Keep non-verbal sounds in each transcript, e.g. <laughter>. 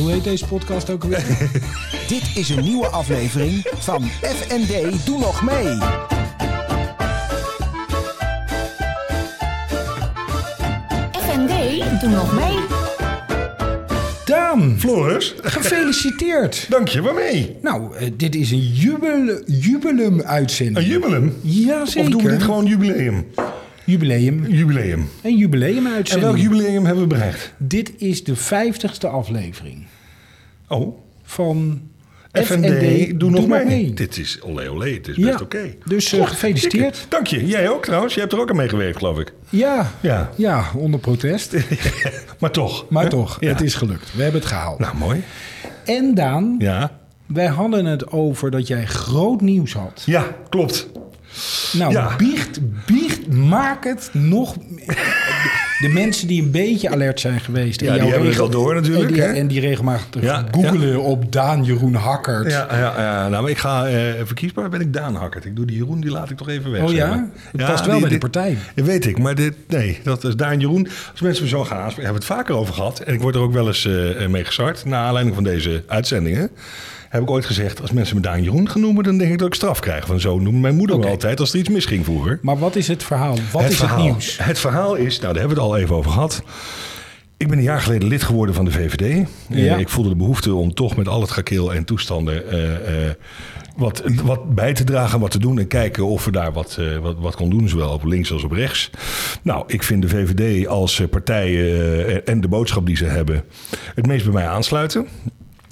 Hoe heet deze podcast ook alweer? <laughs> Dit is een nieuwe aflevering van FND Doe Nog Mee. FND, doe nog mee. Daan, Floris, gefeliciteerd. dank je. Waarmee? Nou, eh, dit is een jubel, jubileum-uitzending. Een jubileum? Ja, Of doen we zeker. dit gewoon jubileum? Jubileum. Jubileum. Een En jubileum-uitzending. welk jubileum hebben we bereikt? Dit is de vijftigste aflevering Oh, van FND, doe, nog mee. Dit is olé olé, het is best Ja, oké. dus, eh, gefeliciteerd. dikke. Dank je. Jij ook trouwens. Jij hebt er ook aan meegewerkt, geloof ik. Ja, Ja. ja, onder protest. <laughs> Maar toch. Maar toch, Ja. het is gelukt. We hebben het gehaald. Nou, mooi. En Daan, Ja. wij hadden het over dat jij groot nieuws had. Ja, klopt. Nou, biecht, biecht, maak het nog... De mensen die een beetje alert zijn geweest... Ja, die hebben het regel- al door natuurlijk, En die, hè? en die regelmatig Ja, googelen op Daan Jeroen Hakkert. Ja, ja, ja. Nou, maar ik ga eh, verkiesbaar ben ik Daan Hakkert. Ik doe die Jeroen, die laat ik toch even weg. Oh zeg ja? maar. Het past wel bij de partij. Dat weet ik, maar dit, nee, dat is Daan Jeroen. Als mensen me zo gaan aanspreken, hebben we het vaker over gehad. En ik word er ook wel eens eh, mee gestart. Naar aanleiding van deze uitzendingen. Heb ik ooit gezegd, als mensen me Daan Jeroen gaan noemen, dan denk ik dat ik straf krijg. Van zo noemde mijn moeder Oké. me altijd als er iets misging vroeger. Maar wat is het verhaal? Wat is verhaal, het nieuws? Het verhaal is, nou daar hebben we het al even over gehad. Ik ben een jaar geleden lid geworden van de VVD. Eh, Ja. ik voelde de behoefte om toch met al het gekeel en toestanden eh, eh, wat, wat bij te dragen, wat te doen en kijken of we daar wat, wat, wat kon doen, zowel op links als op rechts. Nou, ik vind de VVD als partij en de boodschap die ze hebben het meest bij mij aansluiten.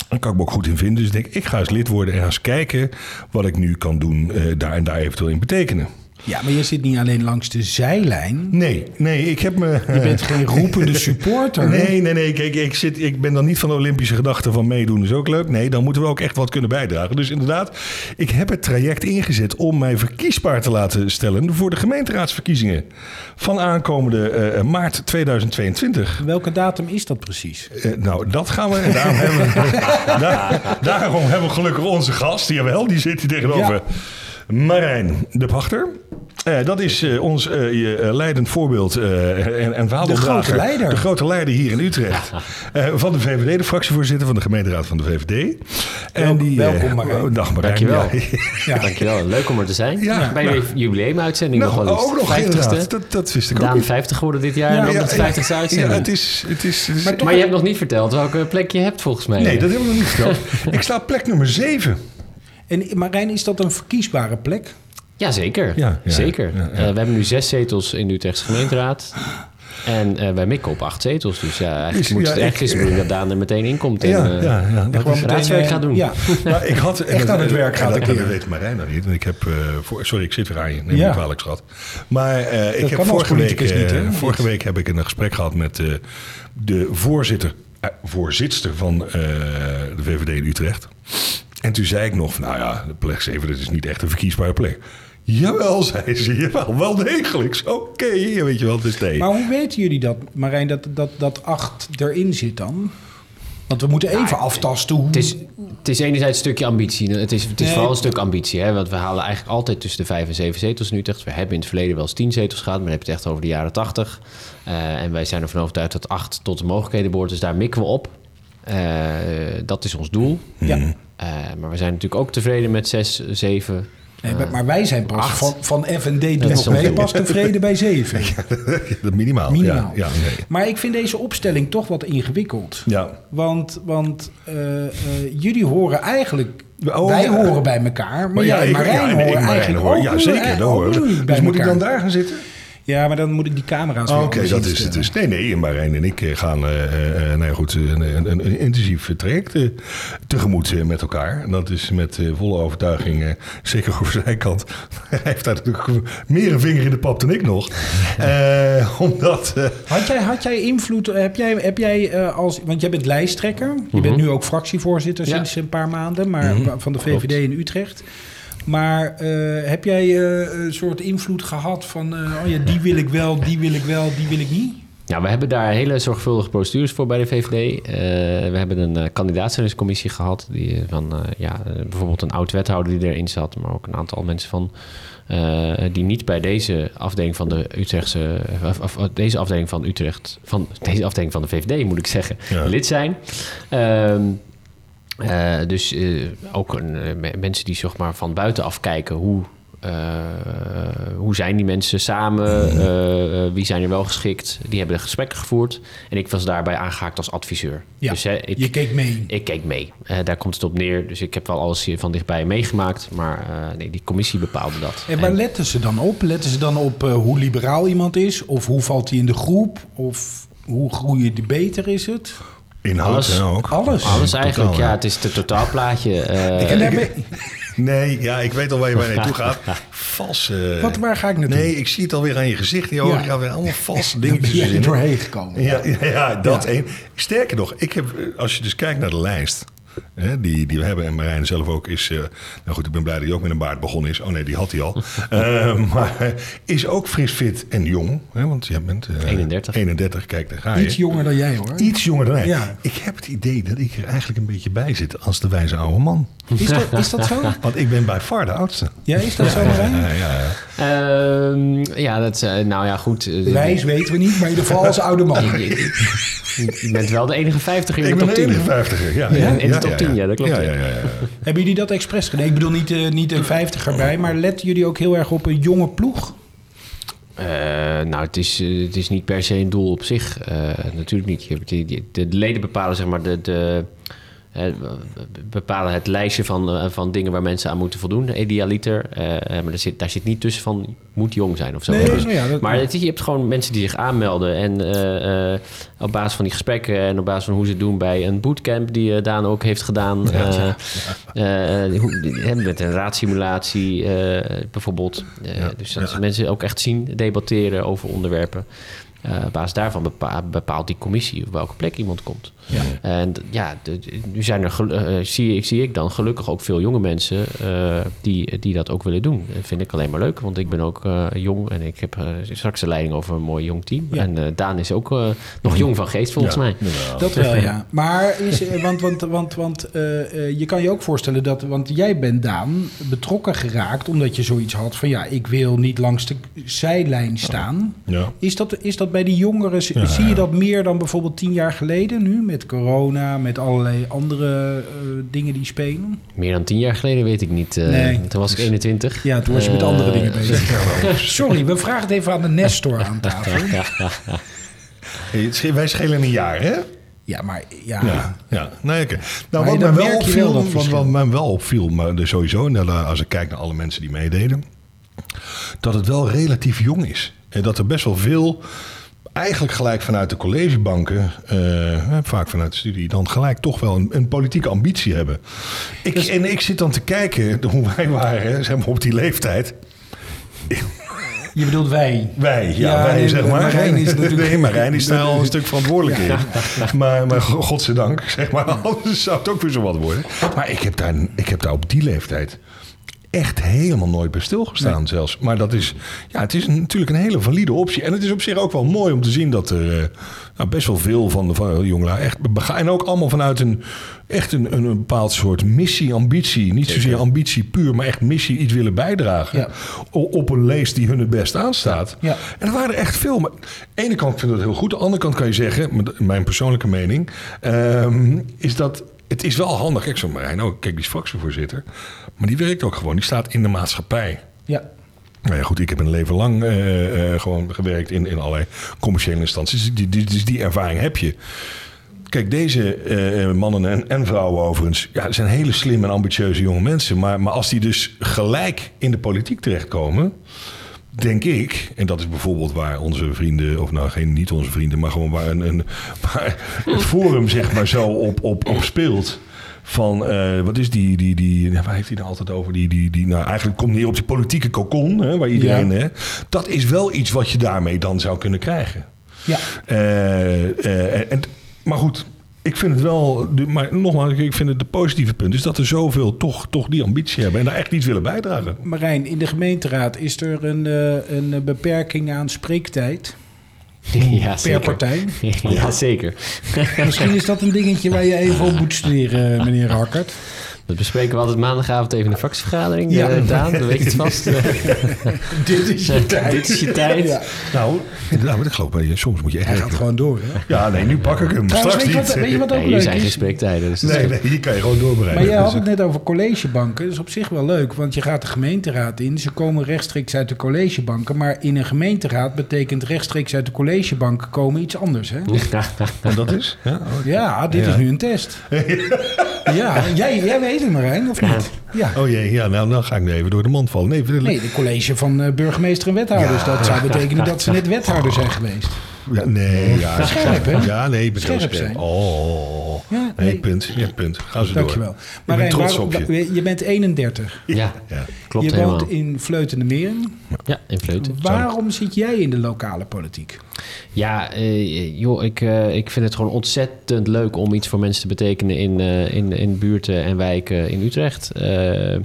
Daar kan ik me ook goed in vinden. Dus ik denk, ik ga eens lid worden en ga eens kijken wat ik nu kan doen eh, daar en daar eventueel in betekenen. Ja, maar je zit niet alleen langs de zijlijn. Nee, nee, ik heb me. Je bent geen roepende supporter. <laughs> Nee, nee, nee. Kijk, ik, zit, ik ben dan niet van de Olympische gedachte van meedoen is ook leuk. Nee, dan moeten we ook echt wat kunnen bijdragen. Dus inderdaad, ik heb het traject ingezet om mij verkiesbaar te laten stellen voor de gemeenteraadsverkiezingen van aankomende eh, maart 2022. Welke datum is dat precies? Eh, nou, dat gaan we. Daarom, hebben we, <laughs> daar, daarom hebben we gelukkig onze gast. Jawel, die zit hier tegenover. Ja. Marijn de Pachter. Eh, dat is eh, ons eh, je, leidend voorbeeld eh, en, en vaandeldrager. grote leider. De grote leider hier in Utrecht. <laughs> Eh, van de VVD, de fractievoorzitter van de gemeenteraad van de VVD. Wel- eh, welkom, Marijn. oh, dag Marijn. Dankjewel. Ja. Ja. Dankjewel, leuk om er te zijn. Ja, Bij nou. de jubileumuitzending Nou, nog wel eens. ook nog 50ste. inderdaad. Dat, dat wist ik ook Daan niet. 50 geworden dit jaar Ja, en dan ja, de 50ste uitzending. Ja, het is... Het is, het is- Maar Maar je hebt nog niet verteld welke plek je hebt volgens mij. nee, dat hebben we nog niet verteld. ik sta op plek nummer 7. En Marijn, is dat een verkiesbare plek? Jazeker, Ja, ja, zeker. ja, ja. Eh, we hebben nu zes zetels in de Utrechtse gemeenteraad. En eh, wij mikken op acht zetels. Dus ja, eigenlijk, Dus, moet ja, het, ik- is de bedoeling dat Daan er meteen in komt. En, Ja, eh, ja, ja. Dat Gewoon is- meteen, raadswerk eh, gaat doen. Ja. Nou, ik had Echt aan het werk gaat en een dat, weet Marijn nog niet. Ik heb, eh, voor, sorry, ik zit weer aan je. Neem Ja. me kwalijk, schat. Maar eh, ik heb vorige week, niet, eh, hè? vorige week heb ik een gesprek gehad met eh, de voorzitter, eh, voorzitster van eh, de VVD in Utrecht. En toen zei ik nog, van, nou ja, de plek 7, dat is niet echt een verkiesbare plek. Jawel, zei ze. Jawel, wel degelijk. Oké, weet je wel, het is nee. Maar hoe weten jullie dat, Marijn, dat, dat, dat 8 erin zit dan? Want we moeten even aftasten hoe... Het is, het is enerzijds een stukje ambitie. Het is, het is Nee. vooral een stuk ambitie. Hè? Want we halen eigenlijk altijd tussen de vijf en zeven zetels in Utrecht. We hebben in het verleden wel eens tien zetels gehad. Maar dan heb je het echt over de jaren tachtig. Eh, en wij zijn ervan overtuigd dat acht tot de mogelijkheden behoort. Dus daar mikken we op. Eh, dat is ons doel. ja. Eh, maar we zijn natuurlijk ook tevreden met zes, zeven. Nee, maar- maar wij zijn pas acht. van, van FND doe Dat is nog mee pas tevreden bij 7. <laughs> Dat minimaal. Minimaal. Ja, ja, nee. Maar ik vind deze opstelling toch wat ingewikkeld. ja. Want, want eh, eh, jullie horen eigenlijk... Oh, wij ja. horen bij elkaar, maar, jij en ik- Marijn ja, en horen eigenlijk hoor. Ja, zeker. Bij Dus moet ik dan daar gaan zitten? Ja, maar dan moet ik die camera's Oh, weer Oké, dat is het dus. Nee, nee, Marijn en ik eh, gaan eh, eh, nou ja, goed, een, een, een intensief traject eh, tegemoet met elkaar. En dat is met eh, volle overtuiging, eh, zeker over zijn kant. <laughs> Hij heeft daar natuurlijk meer een vinger in de pap dan ik nog. <laughs> Eh, omdat... eh, Had jij, had jij invloed, heb jij, heb jij eh, als, want jij bent lijsttrekker, je bent nu ook fractievoorzitter Ja. sinds een paar maanden, maar van de VVD in Utrecht. Maar eh, heb jij eh, een soort invloed gehad van, eh, oh ja, die wil ik wel, die wil ik wel, die wil ik niet? Ja, we hebben daar hele zorgvuldige procedures voor bij de VVD. Eh, we hebben een uh, kandidaatstellingscommissie gehad. Die, van, uh, ja, bijvoorbeeld een oud-wethouder die erin zat. Maar ook een aantal mensen van, die niet bij deze afdeling van de Utrechtse... Of, of, deze afdeling van Utrecht... Van deze afdeling van de VVD, moet ik zeggen, ja. lid zijn. Ehm, dus ook een, mensen die zeg maar, van buitenaf kijken hoe uh, hoe zijn die mensen samen? Uh, wie zijn er wel geschikt? Die hebben de gesprekken gevoerd. En ik was daarbij aangehaakt als adviseur. Ja, dus, ik, je keek mee. Ik keek mee. daar komt het op neer. Dus ik heb wel alles hier van dichtbij meegemaakt. Maar nee, die commissie bepaalde dat. En waar letten ze dan op? Letten ze dan op hoe liberaal iemand is? Of hoe valt hij in de groep? Of hoe groeien die beter is het? Inhoud alles, ook. Alles. Alles eigenlijk, ja. Het is het totaalplaatje. <laughs> Uh, daarbij, <laughs> Nee, ja, ik weet al waar je bij naartoe gaat. Valse. Wat, waar ga ik naartoe? Nee, ik zie het alweer aan je gezicht. Je ogen gaan weer allemaal <laughs> valse dingetjes in. Je doorheen gekomen. Ja, ja, ja dat één. Sterker nog, ik heb, als je dus kijkt naar de lijst hè, die, die we hebben. En Marijn zelf ook is... Uh, nou goed, ik ben blij dat hij ook met een baard begonnen is. Oh nee, die had hij al. uh, <laughs> maar is ook fris, fit en jong. Hè, want jij bent... Uh, 31. 31, kijk, daar ga je. Iets jonger dan jij hoor. Iets jonger dan jij. Ja. Ik heb het idee dat ik er eigenlijk een beetje bij zit als de wijze oude man. Is dat, is dat zo? <laughs> Want ik ben bij far de oudste. Ja, is dat zo, Marijn? Ja, ja, ja. Uh, ja dat, nou ja, goed. Wijs weten we niet, maar in ieder geval als oude man. <laughs> Je bent wel de enige 50 in de top 10. Ik ben de enige 50 ja. ja, in de top 10, ja, dat klopt. Ja, ja, ja, <laughs> Hebben jullie dat expres gedaan? Ik bedoel niet, uh, niet een 50 erbij, maar letten jullie ook heel erg op een jonge ploeg? Uh, nou, het is, uh, het is niet per se een doel op zich. natuurlijk niet. De, leden bepalen zeg maar de, de, bepalen het lijstje van, uh, van dingen waar mensen aan moeten voldoen, idealiter. Uh, maar daar zit, daar zit niet tussen van moet jong zijn of zo. Nee, dus, ja, dat, maar het, je hebt gewoon mensen die zich aanmelden en uh, op basis van die gesprekken en op basis van hoe ze het doen bij een bootcamp die Daan ook heeft gedaan. Ja, ja. met een raadsimulatie bijvoorbeeld. dus dat mensen ook echt zien debatteren over onderwerpen. Op basis daarvan bepaalt, bepaalt die commissie op welke plek iemand komt. Ja. En ja, de, nu zijn er, uh, zie, ik, zie ik dan gelukkig ook veel jonge mensen uh, die, die dat ook willen doen. Dat vind ik alleen maar leuk, want ik ben ook jong en ik heb straks de leiding over een mooi jong team. Ja. En Daan is ook nog jong van geest, volgens ja. mij. Dat wel, ja. Maar is, want, want, want, want je kan je ook voorstellen dat, want jij bent Daan betrokken geraakt omdat je zoiets had van ja, ik wil niet langs de zijlijn staan. Ja. Is, dat, is dat bij die jongeren, zie je dat meer dan bijvoorbeeld tien jaar geleden nu met corona, met allerlei andere uh, dingen die spelen? Meer dan tien jaar geleden weet ik niet. Uh, nee. Toen was ik 21. Ja, toen was je met andere dingen bezig. <laughs> Sorry, we vragen het even aan de Nestor aan tafel. <laughs> hey, wij schelen een jaar, hè? Ja, maar ja. ja, ja. Nee, okay. Nou, wat mij wel opviel, wel wat, wat mij wel opviel, maar dus sowieso, als ik kijk naar alle mensen die meededen, dat het wel relatief jong is. En dat er best wel veel eigenlijk gelijk vanuit de collegebanken, uh, vaak vanuit de studie, dan gelijk toch wel een, een politieke ambitie hebben. Ik, dus, en ik zit dan te kijken <laughs> hoe wij waren, zeg maar op die leeftijd. Je bedoelt wij? Wij, ja, ja wij nee, zeg maar. Marijn is natuurlijk... <laughs> Nee, Marijn is daar al een stuk verantwoordelijk in. <laughs> Maar, maar godzijdank, zeg maar, anders zou het ook weer zo wat worden. Maar ik heb daar, ik heb daar op die leeftijd echt helemaal nooit bij stilgestaan nee. zelfs. Maar dat is, ja, het is natuurlijk een hele valide optie. En het is op zich ook wel mooi om te zien dat er uh, nou, best wel veel van de, van de echt En ook allemaal vanuit een echt een, een, een bepaald soort missie, ambitie. Niet zozeer ambitie puur, maar echt missie iets willen bijdragen. Ja. Op een leest die hun het best aanstaat. Ja. En er waren er echt veel. Maar aan de ene kant vind ik dat heel goed. Aan de andere kant kan je zeggen, mijn persoonlijke mening, um, is dat het is wel handig. Kijk, zo Marijn ook. Kijk, die is fractievoorzitter. Maar die werkt ook gewoon. Die staat in de maatschappij. Ja. Nou ja, goed, ik heb een leven lang uh, uh, gewoon gewerkt in, in allerlei commerciële instanties. Die, die, dus die ervaring heb je. Kijk, deze uh, mannen en, en, vrouwen overigens... Ja, zijn hele slimme en ambitieuze jonge mensen. Maar, maar als die dus gelijk in de politiek terechtkomen denk ik, en dat is bijvoorbeeld waar onze vrienden, of nou geen niet onze vrienden, maar gewoon waar, een, een waar het forum zeg maar zo op, op, op speelt. Van uh, wat is die, die, die, waar heeft hij nou altijd over? Die, die, die, nou, eigenlijk komt neer op die politieke cocon, hè, waar iedereen, ja. hè, dat is wel iets wat je daarmee dan zou kunnen krijgen. Ja. Uh, uh, en, maar goed, ik vind het wel, maar nogmaals, ik vind het de positieve punt is dat er zoveel toch, toch die ambitie hebben en daar echt iets willen bijdragen. Marijn, in de gemeenteraad is er een, een beperking aan spreektijd? <laughs> ja, per zeker. partij. <laughs> Ja, zeker. Misschien is dat een dingetje waar je even op moet studeren, meneer Hakkert. Dat bespreken we altijd maandagavond even in de fractievergadering. Ja. Daan, dan weet je het <laughs> vast. Dit is je tijd. Dit is je tijd. Ja. Nou, inderdaad, maar dat geloof ik. Soms moet je echt Hij gaat gewoon door, hè? Ja, nee, nu pak ik hem. Trouwens, Straks weet je, wat, niet. weet je wat ook Nee, leuk zijn geen is? spreektijden. Dus Nee, nee, hier kan je gewoon doorbereiden. Maar jij had Dus, het net over collegebanken. Dat is op zich wel leuk, want je gaat de gemeenteraad in. Ze komen rechtstreeks uit de collegebanken. Maar in een gemeenteraad betekent rechtstreeks uit de collegebanken komen iets anders, hè? En dat is? Ja, Ja, dit Ja. is nu een test. <laughs> Ja, jij, jij weet het Marijn, of niet? Ja. Oh jee, ja, nou, dan ga ik nu even door de mand vallen. Nee, de- Nee, de college van eh, burgemeester en wethouders. Dat zou betekenen dat ze net wethouder zijn geweest. ja, nee, ja. Scherp, hè? Ja, nee, scherp. zijn. Oh, Ja, nee, nee. punt. Ja, punt. Gaan ze Dankjewel. door. Ik ben trots op je. je bent 31. Ja, Ja. klopt je helemaal. woont in Vleuten de Meren. Ja, in Vleuten. Waarom zit jij in de lokale politiek? Ja, eh, joh, ik, eh, ik vind het gewoon ontzettend leuk om iets voor mensen te betekenen in, eh, in, in buurten en wijken in Utrecht. Eh,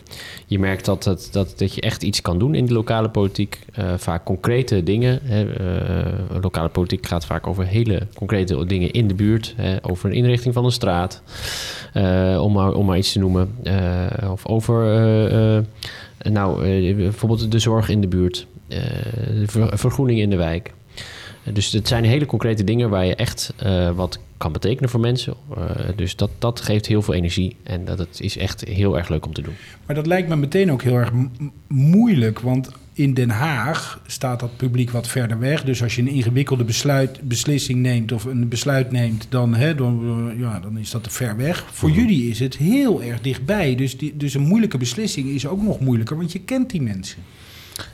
je merkt dat, dat, dat, dat je echt iets kan doen in de lokale politiek. Eh, vaak concrete dingen. Hè. Eh, lokale politiek gaat vaak over hele concrete dingen in de buurt. Hè. Over een inrichting van een straat, eh, om, maar, om maar iets te noemen. Eh, of over eh, nou, bijvoorbeeld de zorg in de buurt. de ver- vergroening in de wijk. Dus het zijn hele concrete dingen waar je echt wat kan betekenen voor mensen. Dus dat, dat geeft heel veel energie en dat het is echt heel erg leuk om te doen. Maar dat lijkt me meteen ook heel erg moeilijk. Want in Den Haag staat dat publiek wat verder weg. Dus als je een ingewikkelde besluit, beslissing neemt of een besluit neemt, dan, hè, dan, eh, ja, dan is dat te ver weg. Voor jullie is het heel erg dichtbij. Dus, die, dus een moeilijke beslissing is ook nog moeilijker, want je kent die mensen.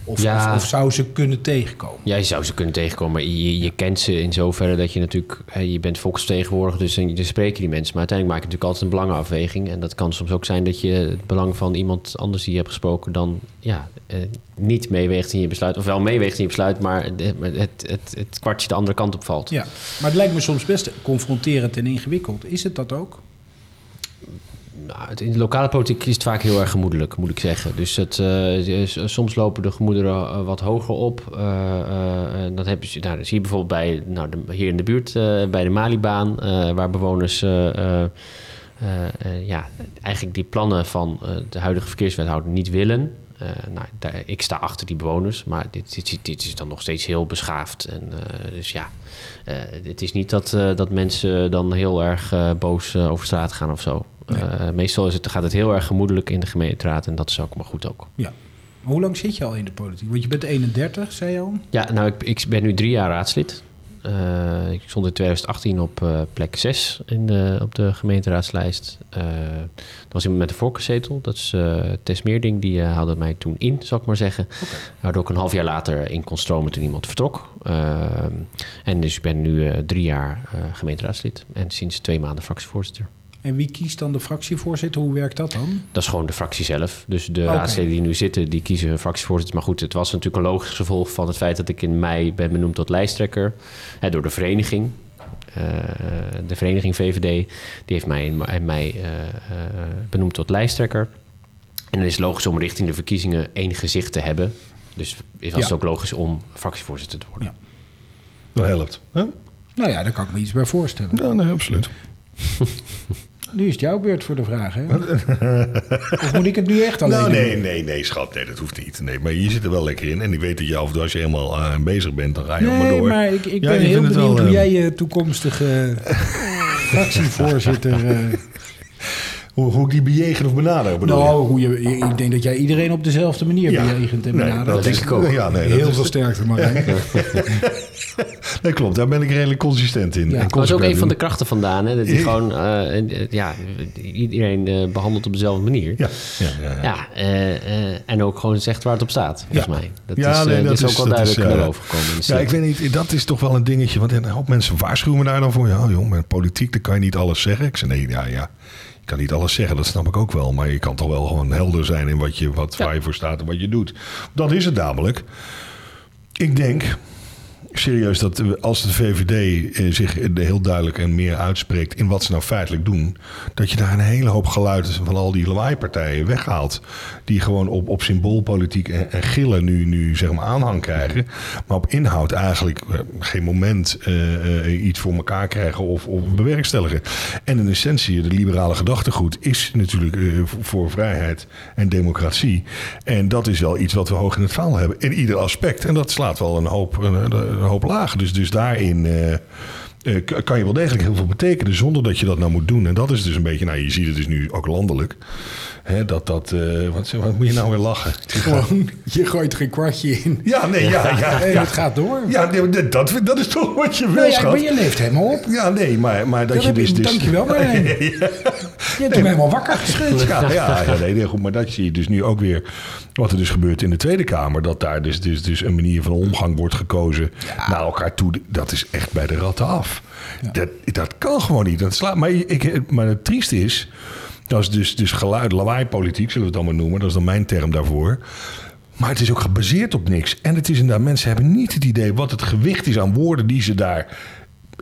Of, Ja. of, of zou ze kunnen tegenkomen. Ja, je zou ze kunnen tegenkomen, maar je, je kent ze in zoverre dat je natuurlijk... hè, je bent volksvertegenwoordiger, dus dan, dan spreek je die mensen. Maar uiteindelijk maak je natuurlijk altijd een belangenafweging. En dat kan soms ook zijn dat je het belang van iemand anders die je hebt gesproken... dan ja, eh, niet meeweegt in je besluit. Of wel meeweegt in je besluit, maar het, het, het, het kwartje de andere kant op valt. Ja, maar het lijkt me soms best confronterend en ingewikkeld. Is het dat ook? Nou, in de lokale politiek is het vaak heel erg gemoedelijk, moet ik zeggen. Dus het, eh, s- soms lopen de gemoederen eh, wat hoger op. Eh, eh, en dat, heb je, nou, zie je bijvoorbeeld bij, nou, hier in de buurt, eh, bij de Malibaan, eh, waar bewoners eh, eh, eh, eh, ja, eigenlijk die plannen van eh, de huidige verkeerswethouder niet willen. Eh, nou, ik sta achter die bewoners, maar dit, dit, dit is dan nog steeds heel beschaafd. En, eh, dus ja, eh, het is niet dat, eh, dat mensen dan heel erg eh, boos eh, over straat gaan of zo. Eh, meestal is het, gaat het heel erg gemoedelijk in de gemeenteraad en dat is ook maar goed ook. Ja. Hoe lang zit je al in de politiek? Want je bent 31, zei je al. Ja, nou, ik, ik ben nu drie jaar raadslid. Eh, ik stond in 2018 op eh, plek 6 in de, op de gemeenteraadslijst. Dat was iemand met een voorkeurzetel. Dat is Tess Meerding. Die haalde mij toen in, zal ik maar zeggen. Waardoor ik een half jaar later in kon stromen toen iemand vertrok. En dus ik ben nu drie jaar gemeenteraadslid. En sinds twee maanden fractievoorzitter. En wie kiest dan de fractievoorzitter? Hoe werkt dat dan? Dat is gewoon de fractie zelf. Dus de raadsleden die nu zitten, die kiezen een fractievoorzitter. Maar goed, het was natuurlijk een logisch gevolg van het feit dat ik in mei ben benoemd tot lijsttrekker. Hè, door de vereniging. Eh, de vereniging VVD, die heeft mij in, mei eh, eh, benoemd tot lijsttrekker. En dan is het logisch om richting de verkiezingen één gezicht te hebben. Dus was het Ja. ook logisch om fractievoorzitter te worden. Ja. Dat helpt. Hè? Nou ja, daar kan ik me iets bij voorstellen. Ja, nee, absoluut. <laughs> Nu is het jouw beurt voor de vraag, hè? <laughs> of moet ik het nu echt alleen Nou, doen? nee, nee, nee, schat. Nee, dat hoeft niet. Nee, maar je zit er wel lekker in. En ik weet dat je toe, als je helemaal eh, bezig bent, dan ga je allemaal Nee, door. maar ik, ik Ja, ben heel benieuwd wel, hoe eh, jij je toekomstige <laughs> fractievoorzitter... Hoe, hoe ik die bejegen of benader, bedoel je? nou, hoe je, ik denk dat jij iedereen op dezelfde manier Ja. bejegent en Nee, benadert. dat denk ik ook. Ja, nee, Heel is- veel sterkte, Marijn. <laughs> Nee, klopt. Daar ben ik redelijk consistent in. Ja. Dat is ook een van de krachten vandaan. Hè? Dat hij gewoon eh, eh, ja, iedereen eh, behandelt op dezelfde manier. Ja, ja, ja. ja. Ja, eh, eh, en ook gewoon zegt waar het op staat, volgens Ja. mij. Dat Ja, is, nee, dat dat is ook wel duidelijk naar boven gekomen. In de Ja, ik weet niet, dat is toch wel een dingetje. Want een hoop mensen waarschuwen me daar dan voor. Ja, joh, met politiek dan kan je niet alles zeggen. Ik zei, nee, ja, ja. Kan niet alles zeggen, dat snap ik ook wel. Maar je kan toch wel gewoon helder zijn in wat je, wat, Ja. waar je voor staat en wat je doet. Dat is het namelijk. Ik denk, serieus dat als de VVD eh, zich heel duidelijk en meer uitspreekt in wat ze nou feitelijk doen, dat je daar een hele hoop geluid van al die lawaaipartijen weghaalt. Die gewoon op, op symboolpolitiek en, en gillen nu, nu zeg maar aanhang krijgen. Maar op inhoud eigenlijk eh, geen moment eh, iets voor elkaar krijgen of, of bewerkstelligen. En in essentie, de liberale gedachtegoed is natuurlijk voor- vrijheid en democratie. En dat is wel iets wat we hoog in het vaal hebben. In ieder aspect. En dat slaat wel een hoop, hoop lagen. Dus, dus daarin eh, eh, kan je wel degelijk heel veel betekenen zonder dat je dat nou moet doen. En dat is dus een beetje, nou je ziet het dus nu ook landelijk. Hè, dat dat, eh, wat, wat moet je nou weer lachen? <laughs> Gewoon, je gooit er een kwartje in. Ja, nee, ja, ja. <laughs> Het gaat door. Ja, nee, dat, dat, is toch wat je wil, Nou ja, maar je leeft helemaal op. Ja, nee, maar, maar dat Dat je dus... je- dus Dankjewel, <laughs> Marijn. Je hebt hem helemaal wakker geschud. Ja, ja, ja nee, nee, goed, maar dat zie je dus nu ook weer wat er dus gebeurt in de Tweede Kamer. Dat daar dus, dus, dus een manier van omgang wordt gekozen naar elkaar toe. Dat is echt bij de ratten af. Dat, dat kan gewoon niet. Dat slaat, maar, ik, maar het trieste is, dat is dus, dus geluid, lawaai-politiek, zullen we het allemaal noemen. Dat is dan mijn term daarvoor. Maar het is ook gebaseerd op niks. En het is inderdaad, mensen hebben niet het idee wat het gewicht is aan woorden die ze daar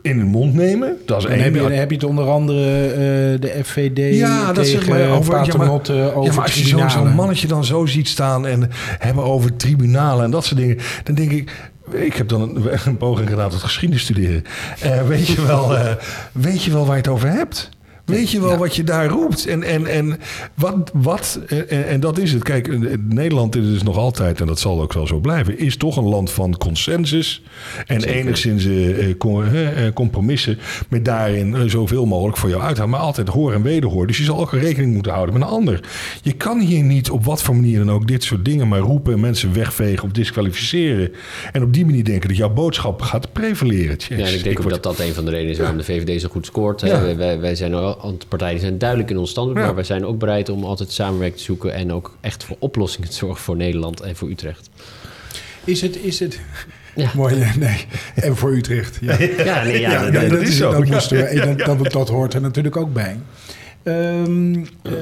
in hun mond nemen. Dat is Dan één. heb je, dan heb je het onder andere eh, de FVD Ja, dat zeg maar over, ja, maar, over maar als je zo'n mannetje dan zo ziet staan en hebben over tribunalen en dat soort dingen, dan denk ik. Ik heb dan een, <laughs> een poging gedaan tot geschiedenis studeren. Eh, weet, je wel, eh, weet je wel waar je het over hebt? Weet je wel wat je daar roept? En, en, en, wat, wat, en, en dat is het. Kijk, eh, Nederland is dus nog altijd, en dat zal ook wel zo blijven, is toch een land van consensus. En enigszins eh, eh, com- compromissen. Met daarin zoveel mogelijk voor jou uithalen. Maar altijd hoor en wederhoor. Dus je zal ook rekening moeten houden met een ander. Je kan hier niet op wat voor manier dan ook dit soort dingen maar roepen. En mensen wegvegen of disqualificeren. En op die manier denken dat jouw boodschap gaat prevaleren. Jezus, Ja, en ik denk ook word- dat dat een van de redenen is waarom de VVD zo goed scoort. Ja. Wij, wij, zijn de partijen zijn duidelijk in ons standpunt, Ja. maar wij zijn ook bereid om altijd samenwerking te zoeken en ook echt voor oplossingen te zorgen voor Nederland en voor Utrecht. Is het, is het... Ja. Mooi, eh, nee. En voor Utrecht. Ja, Ja, nee, ja, Ja, dat- is zo. Dat, Ja, moesten we, ja, dat, dat, dat hoort er natuurlijk ook bij. Ehm, eh,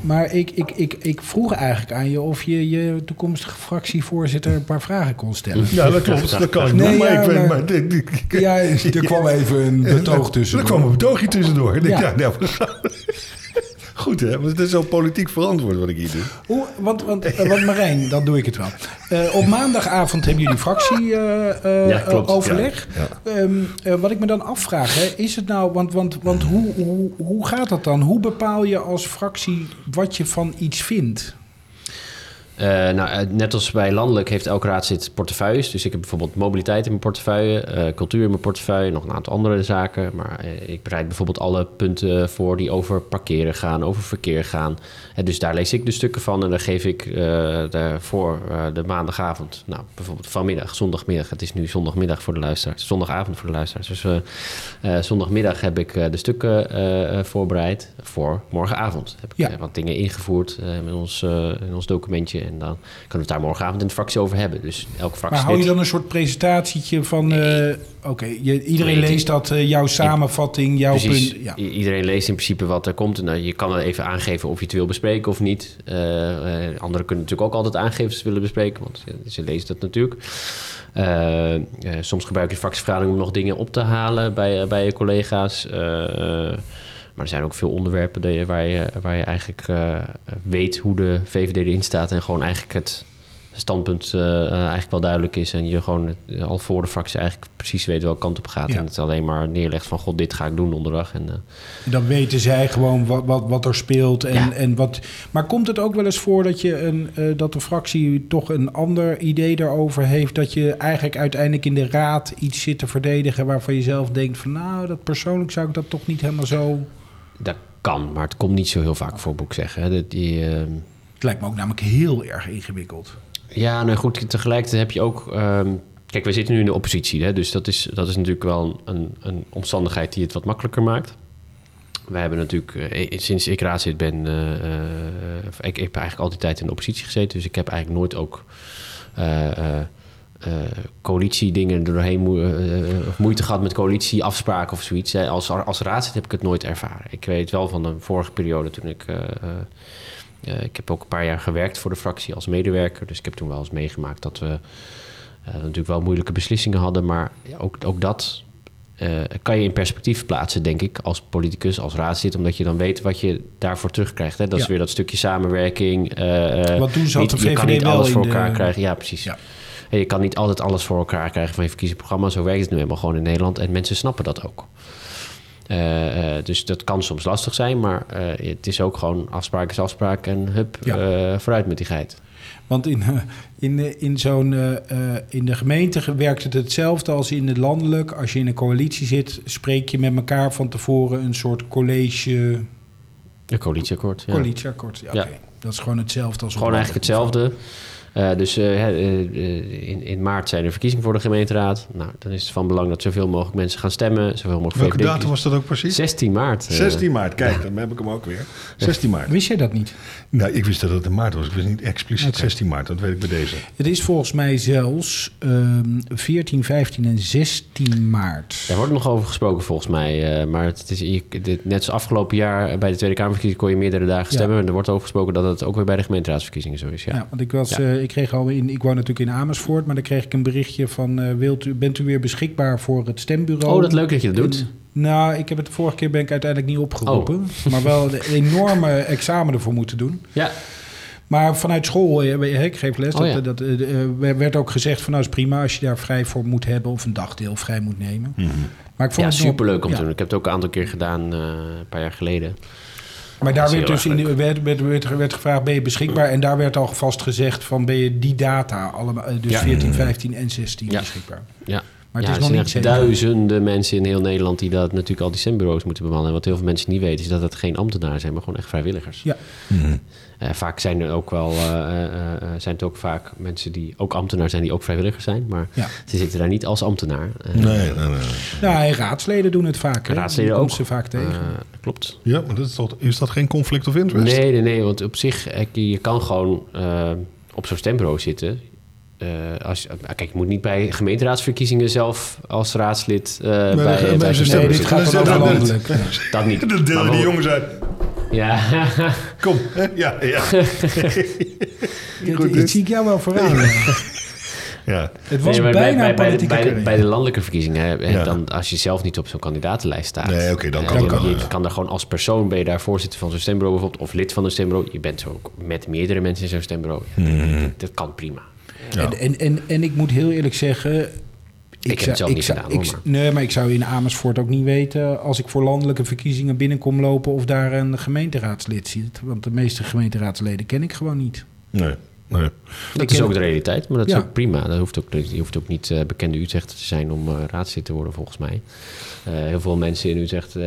maar ik, ik, ik, ik vroeg eigenlijk aan je of je je toekomstige fractievoorzitter een paar vragen kon stellen. Ja, dat klopt. Dat kan ik Nee. Maar ja, ik weet maar- ik- Ja, er kwam even een betoog tussen. Er kwam een betoogje tussendoor. Ik denk, Ja. ja. Goed hè, want het is zo politiek verantwoord wat ik hier doe. Hoe, want, want, eh, want Marijn, <laughs> dan doe ik het wel. Eh, op maandagavond hebben jullie fractieoverleg. Overleg. Ja, Ehm, eh, wat ik me dan afvraag, hè, is het nou, want, want, want hoe, hoe, hoe gaat dat dan? Hoe bepaal je als fractie wat je van iets vindt? Eh, nou, eh, net als bij landelijk heeft elke raadslid portefeuilles. Dus ik heb bijvoorbeeld mobiliteit in mijn portefeuille, eh, cultuur in mijn portefeuille, nog een aantal andere zaken. Maar ik bereid bijvoorbeeld alle punten voor die over parkeren gaan, over verkeer gaan. En dus daar lees ik de stukken van en dan geef ik de, voor de maandagavond. Nou, bijvoorbeeld vanmiddag, zondagmiddag. Het is nu zondagmiddag voor de luisteraars, zondagavond voor de luisteraars. Dus zondagmiddag heb ik de stukken voorbereid voor morgenavond. Heb ik Ja. wat dingen ingevoerd in, ons, in ons documentje. En dan kunnen we het daar morgenavond in de fractie over hebben. Dus elke Maar fractie. hou je dan een soort presentatietje van... eh, Oké, iedereen leest dat, eh, jouw samenvatting, jouw Precies. punt. Ja. Iedereen leest in principe wat er komt. En dan je kan er even aangeven of je het wil bespreken of niet. Eh, anderen kunnen natuurlijk ook altijd aangeven ze willen bespreken. Want ze, ze lezen dat natuurlijk. Soms gebruik je fractievergadering om nog dingen op te halen bij, bij je collega's. Maar er zijn ook veel onderwerpen waar je, waar je eigenlijk eh, weet hoe de VVD erin staat. En gewoon eigenlijk het standpunt eh, eh, eigenlijk wel duidelijk is. En je gewoon al voor de fractie eigenlijk precies weet welke kant op gaat. Ja. En het alleen maar neerlegt van god, dit ga ik doen donderdag. En, Dan weten zij gewoon wat, wat, wat er speelt. En, Ja. en wat, maar komt het ook wel eens voor dat, je een, dat de fractie toch een ander idee daarover heeft? Dat je eigenlijk uiteindelijk in de raad iets zit te verdedigen waarvan je zelf denkt van nou, dat persoonlijk zou ik dat toch niet helemaal zo. Dat kan, maar het komt niet zo heel vaak voor, moet ik zeggen. hè. Dat Die, eh, Het lijkt me ook namelijk heel erg ingewikkeld. Ja, nou goed, tegelijkertijd heb je ook... ehm, kijk, we zitten nu in de oppositie, hè, dus dat is, dat is natuurlijk wel een, een omstandigheid die het wat makkelijker maakt. Wij hebben natuurlijk, eh, sinds ik raadslid ben, eh, eh, ik, ik heb eigenlijk altijd tijd in de oppositie gezeten, dus ik heb eigenlijk nooit ook eh, coalitiedingen doorheen moe- eh, eh, moeite gehad met coalitieafspraken of zoiets. Hè. Als, als raadslid heb ik het nooit ervaren. Ik weet wel van de vorige periode toen ik... ik heb ook een paar jaar gewerkt voor de fractie als medewerker. Dus ik heb toen wel eens meegemaakt dat we natuurlijk wel moeilijke beslissingen hadden. Maar ook, ook dat kan je in perspectief plaatsen, denk ik, als politicus, als raadslid. Omdat je dan weet wat je daarvoor terugkrijgt. Hè? Dat is weer dat stukje samenwerking. toen zat niet- de Je kan niet alles voor de- elkaar krijgen. Ja, precies. Ja. En je kan niet altijd alles voor elkaar krijgen van je verkiezingsprogramma. Zo werkt het nu helemaal gewoon in Nederland. En mensen snappen dat ook. Eh, eh, dus dat kan soms lastig zijn, maar eh, het is ook gewoon afspraak is afspraak en hup, Ja. vooruit met die geit. Want in, in, in, zo'n, in de gemeente werkt het hetzelfde als in het landelijk. Als je in een coalitie zit, spreek je met elkaar van tevoren een soort college... Een coalitieakkoord. Ja. Coalitieakkoord. Ja. Dat is gewoon hetzelfde als Gewoon eigenlijk hetzelfde. Eh, dus eh, hè, eh, in, in maart zijn er verkiezingen voor de gemeenteraad. Nou, dan is het van belang dat zoveel mogelijk mensen gaan stemmen. Zoveel mogelijk Welke datum was dat ook precies? 16 maart. eh. 16 maart, kijk, dan heb ik hem ook weer. 16 maart. Wist jij dat niet? Nou, ik wist dat het in maart was. Ik wist niet expliciet Oké. 16 maart. Dat weet ik bij deze. Het is volgens mij zelfs ehm 14, 15 en 16 maart. Daar wordt nog over gesproken volgens mij. eh, maar het is, je- dit- net als afgelopen jaar bij de Tweede Kamerverkiezingen kon je meerdere dagen Ja. stemmen. En er wordt over gesproken dat het ook weer bij de gemeenteraadsverkiezingen zo is. Ja. Ja. want ik, was, Ja. Ik kreeg al in, ik woon natuurlijk in Amersfoort, maar dan kreeg ik een berichtje van, eh, wilt u, bent u weer beschikbaar voor het stembureau? Oh, dat leuk dat je dat doet. En- nou, ik heb het de vorige keer ben ik uiteindelijk niet opgeroepen, Oh. maar wel een <laughs> enorme examen ervoor moeten doen. Ja, Maar vanuit school, eh, ik geef les, Oh, ja. dat, dat, eh, eh, werd ook gezegd van nou is prima als je daar vrij voor moet hebben of een dagdeel vrij moet nemen. Maar ik vond ja het superleuk om ja. te doen. Ik heb het ook een aantal keer gedaan, eh, een paar jaar geleden. Maar daar werd dus in, de- werd, werd, werd, werd gevraagd, ben je beschikbaar? En daar werd al vast gezegd van, ben je die data, allemaal, eh, dus Ja. 14, 15 en 16 Ja. beschikbaar? Ja. Maar het ja, is nog er zijn duizenden mensen in heel Nederland die dat natuurlijk al die stembureaus moeten bemannen. En wat heel veel mensen niet weten is dat het geen ambtenaren zijn, maar gewoon echt vrijwilligers. Ja. Eh, vaak zijn er ook wel, eh, eh, eh, zijn het ook vaak mensen die ook ambtenaar zijn die ook vrijwilligers zijn, maar Ja. ze zitten daar niet als ambtenaar. Eh, Nee, nee, nee. Nou, en raadsleden doen het vaak. hè? Raadsleden ook. ze vaak tegen. Eh, klopt. Ja, maar dat is, toch, is dat geen conflict of interest? Nee, nee, nee, want op zich, eh, je kan gewoon eh, op zo'n stembureau zitten. Eh, als, eh, kijk, je moet niet bij gemeenteraadsverkiezingen zelf als raadslid eh, bij, dan- bij, bij nee, stembureau dit gaat dan dat- dat- landelijk. Ja. Dat niet. <laughs> Delen die wel- jongens uit. Ja, Kom. Ja, ja. <laughs> Dit, dit zie ik jou wel vooraan. ja. ja. Het was Nee, bijna bij, bij, bij, de, politieke bij, de, carrière. bij de landelijke verkiezingen, hè, Ja. dan, als je zelf niet op zo'n kandidatenlijst staat. Nee, oké, dan kan je, dat wel, je ja. kan daar gewoon als persoon, ben je daar voorzitter van zo'n stembureau bijvoorbeeld, of lid van een stembureau. Je bent zo ook met meerdere mensen in zo'n stembureau. Ja, Mhm. dat, dat kan prima. Ja. En, en, en, en ik moet heel eerlijk zeggen... heb het zelf niet gedaan, ik- Nee, maar ik zou in Amersfoort ook niet weten... als ik voor landelijke verkiezingen binnenkom lopen... of daar een gemeenteraadslid zit. Want de meeste gemeenteraadsleden ken ik gewoon niet. Nee, nee. Dat Ik is ken- ook de realiteit, maar dat is Ja. ook prima. Dat hoeft ook, je hoeft ook niet eh, bekende Utrechter te zijn om eh, raadslid te worden, volgens mij. Eh, heel veel mensen in Utrecht eh,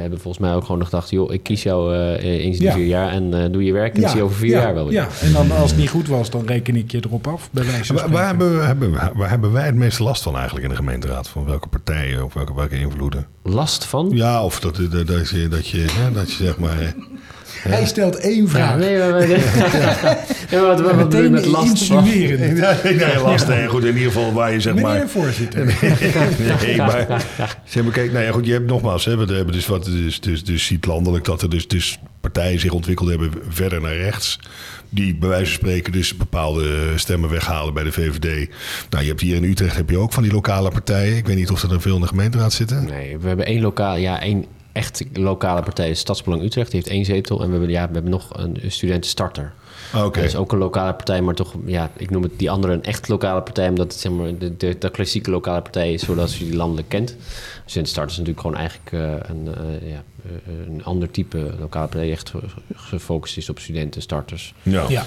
hebben volgens mij ook gewoon gedacht... joh, ik kies jou eh, eens in Ja. vier jaar en eh, doe je werk... en zie je over vier ja, jaar wel weer. Ja, en dan als het niet goed was, dan reken ik je erop af. Bij wijze van Waar, waar, spreken. hebben, we- hebben, waar hebben wij het meeste last van eigenlijk in de gemeenteraad? Van welke partijen of welke, welke invloeden? Last van? Ja, of dat, dat, dat, je, dat, je, hè, dat je zeg maar... Hij stelt één vraag. Ja, nee, maar, maar, <laughs> ja, maar wat, wat, wat bedoel je Meteen met last van? insinueren. Nee, nee, last. Nee, goed, in ieder geval waar je zeg Meneer maar... de voorzitter. <laughs> nee, maar, zeg maar kijk, nou ja, goed, je hebt nogmaals, hè, we hebben dus wat, dus, dus, dus ziet landelijk dat er dus, dus partijen zich ontwikkeld hebben verder naar rechts. Die bij wijze van spreken dus bepaalde stemmen weghalen bij de VVD. Nou, je hebt hier in Utrecht heb je ook van die lokale partijen. Ik weet niet of er er veel in de gemeenteraad zitten. Nee, we hebben één lokaal, ja, één echt lokale partij, Stadsbelang Utrecht, die heeft één zetel. En we hebben, ja, we hebben nog een studentenstarter. Ah, Oké. Dat is ook een lokale partij, maar toch, ja, ik noem het die andere een echt lokale partij, omdat het zeg maar de, de, de klassieke lokale partij is zoals je die landelijk kent. Studentenstarter is natuurlijk gewoon eigenlijk eh, een, eh, ja, eh, een ander type lokale partij, die echt ge- gefocust is op studenten, starters. Ja. Ja.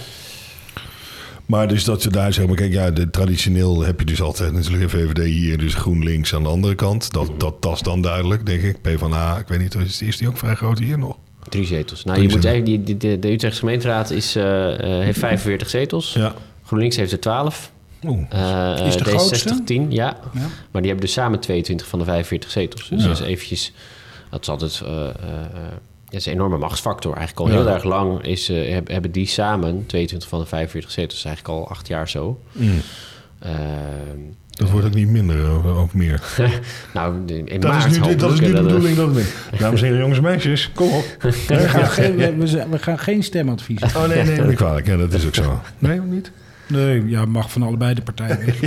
Maar dus dat ze daar zeg maar, kijk, ja, de, traditioneel heb je dus altijd natuurlijk een VVD hier, dus GroenLinks aan de andere kant. Dat, dat, dat is dan duidelijk, denk ik. PvdA, ik weet niet, is, is die ook vrij groot hier nog? Drie zetels. Nou, Drie je moet eigenlijk, die, die- de, de Utrechtse gemeenteraad is, eh, eh, heeft 45 zetels. Ja. GroenLinks heeft er 12. Oeh. Eh, Is de D66 grootste? 10, ja. Ja. Maar die hebben dus samen 22 van de 45 zetels. Dus Ja. dat is eventjes... Dat is altijd... eh, eh, eh, dat is een enorme machtsfactor. Eigenlijk al Ja. heel erg lang is, eh, heb- hebben die samen 22 van de 45 zetels. Is eigenlijk al acht jaar zo. Mm. Ehm, Dat wordt ook niet minder, of, of meer. <laughs> nou, in Dat maart is nu, dat is nu de eh, bedoeling dat het meer. Dames en heren, jongens en meisjes, kom op. <laughs> We, gaan geen, we, we- gaan geen stemadvies. Oh nee, nee, niet kwalijk. Ja, dat is ook zo. <laughs> Nee, niet? Nee, ja, mag van allebei de partijen weg.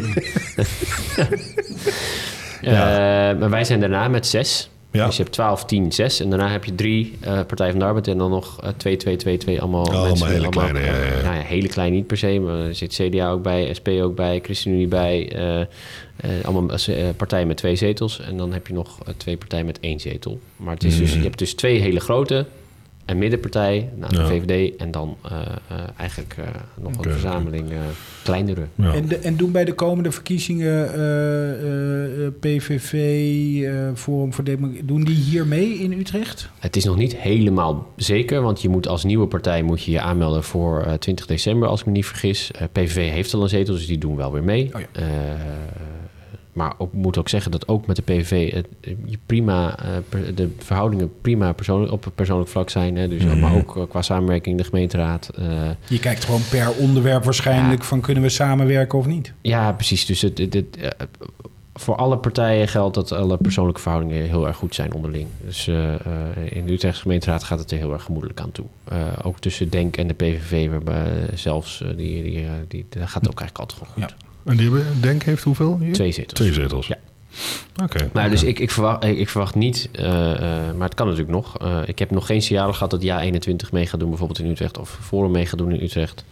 Eh, maar wij zijn daarna met zes. Ja. Dus je hebt 12, 10, 6. En daarna heb je drie eh Partij van de Arbeid en dan nog eh, 2, 2, 2, 2. Allemaal, allemaal mensen, hele kleine, ja, ja, ja. Nou ja, hele klein niet per se. Maar er zit CDA ook bij, SP ook bij, ChristenUnie bij. eh, eh, allemaal partijen met twee zetels. En dan heb je nog twee partijen met één zetel. Maar het is dus, je hebt dus twee hele grote. Een middenpartij, nou, de Ja. VVD. En dan eh, eh, eigenlijk eh, nog een verzameling eh, kleinere. Ja. En, de- en doen bij de komende verkiezingen eh, eh, eh, PVV, eh, Forum voor Democratie, doen die hier mee in Utrecht? Het is nog niet helemaal zeker, want je moet als nieuwe partij moet je je aanmelden voor eh, 20 december, als ik me niet vergis. Eh, PVV heeft al een zetel, dus die doen wel weer mee. Oh ja. Maar ik moet ook zeggen dat ook met de PVV het, je prima, eh, per- de verhoudingen prima persoonlijk, op het persoonlijk vlak zijn. Hè? Dus, Mhm. Maar ook eh, qua samenwerking, de gemeenteraad. eh, Je kijkt gewoon per onderwerp waarschijnlijk van kunnen we samenwerken of niet. ja, precies. Dus het, het, het, voor alle partijen geldt dat alle persoonlijke verhoudingen heel erg goed zijn onderling. Dus eh, eh, in de Utrechtse gemeenteraad gaat het er heel erg gemoedelijk aan toe. Eh, ook tussen Denk en de PVV, waarbij zelfs die, die, die, dat gaat ook eigenlijk altijd gewoon goed. En die hebben, Denk heeft hoeveel hier? Twee zetels. Twee zetels. Ja. Oké. Maar dus ik, ik, verwacht, ik, ik verwacht niet, eh, eh, maar het kan natuurlijk nog. Eh, ik heb nog geen signalen gehad dat Ja 21 mee gaat doen, bijvoorbeeld in Utrecht, of Forum mee gaat doen in Utrecht.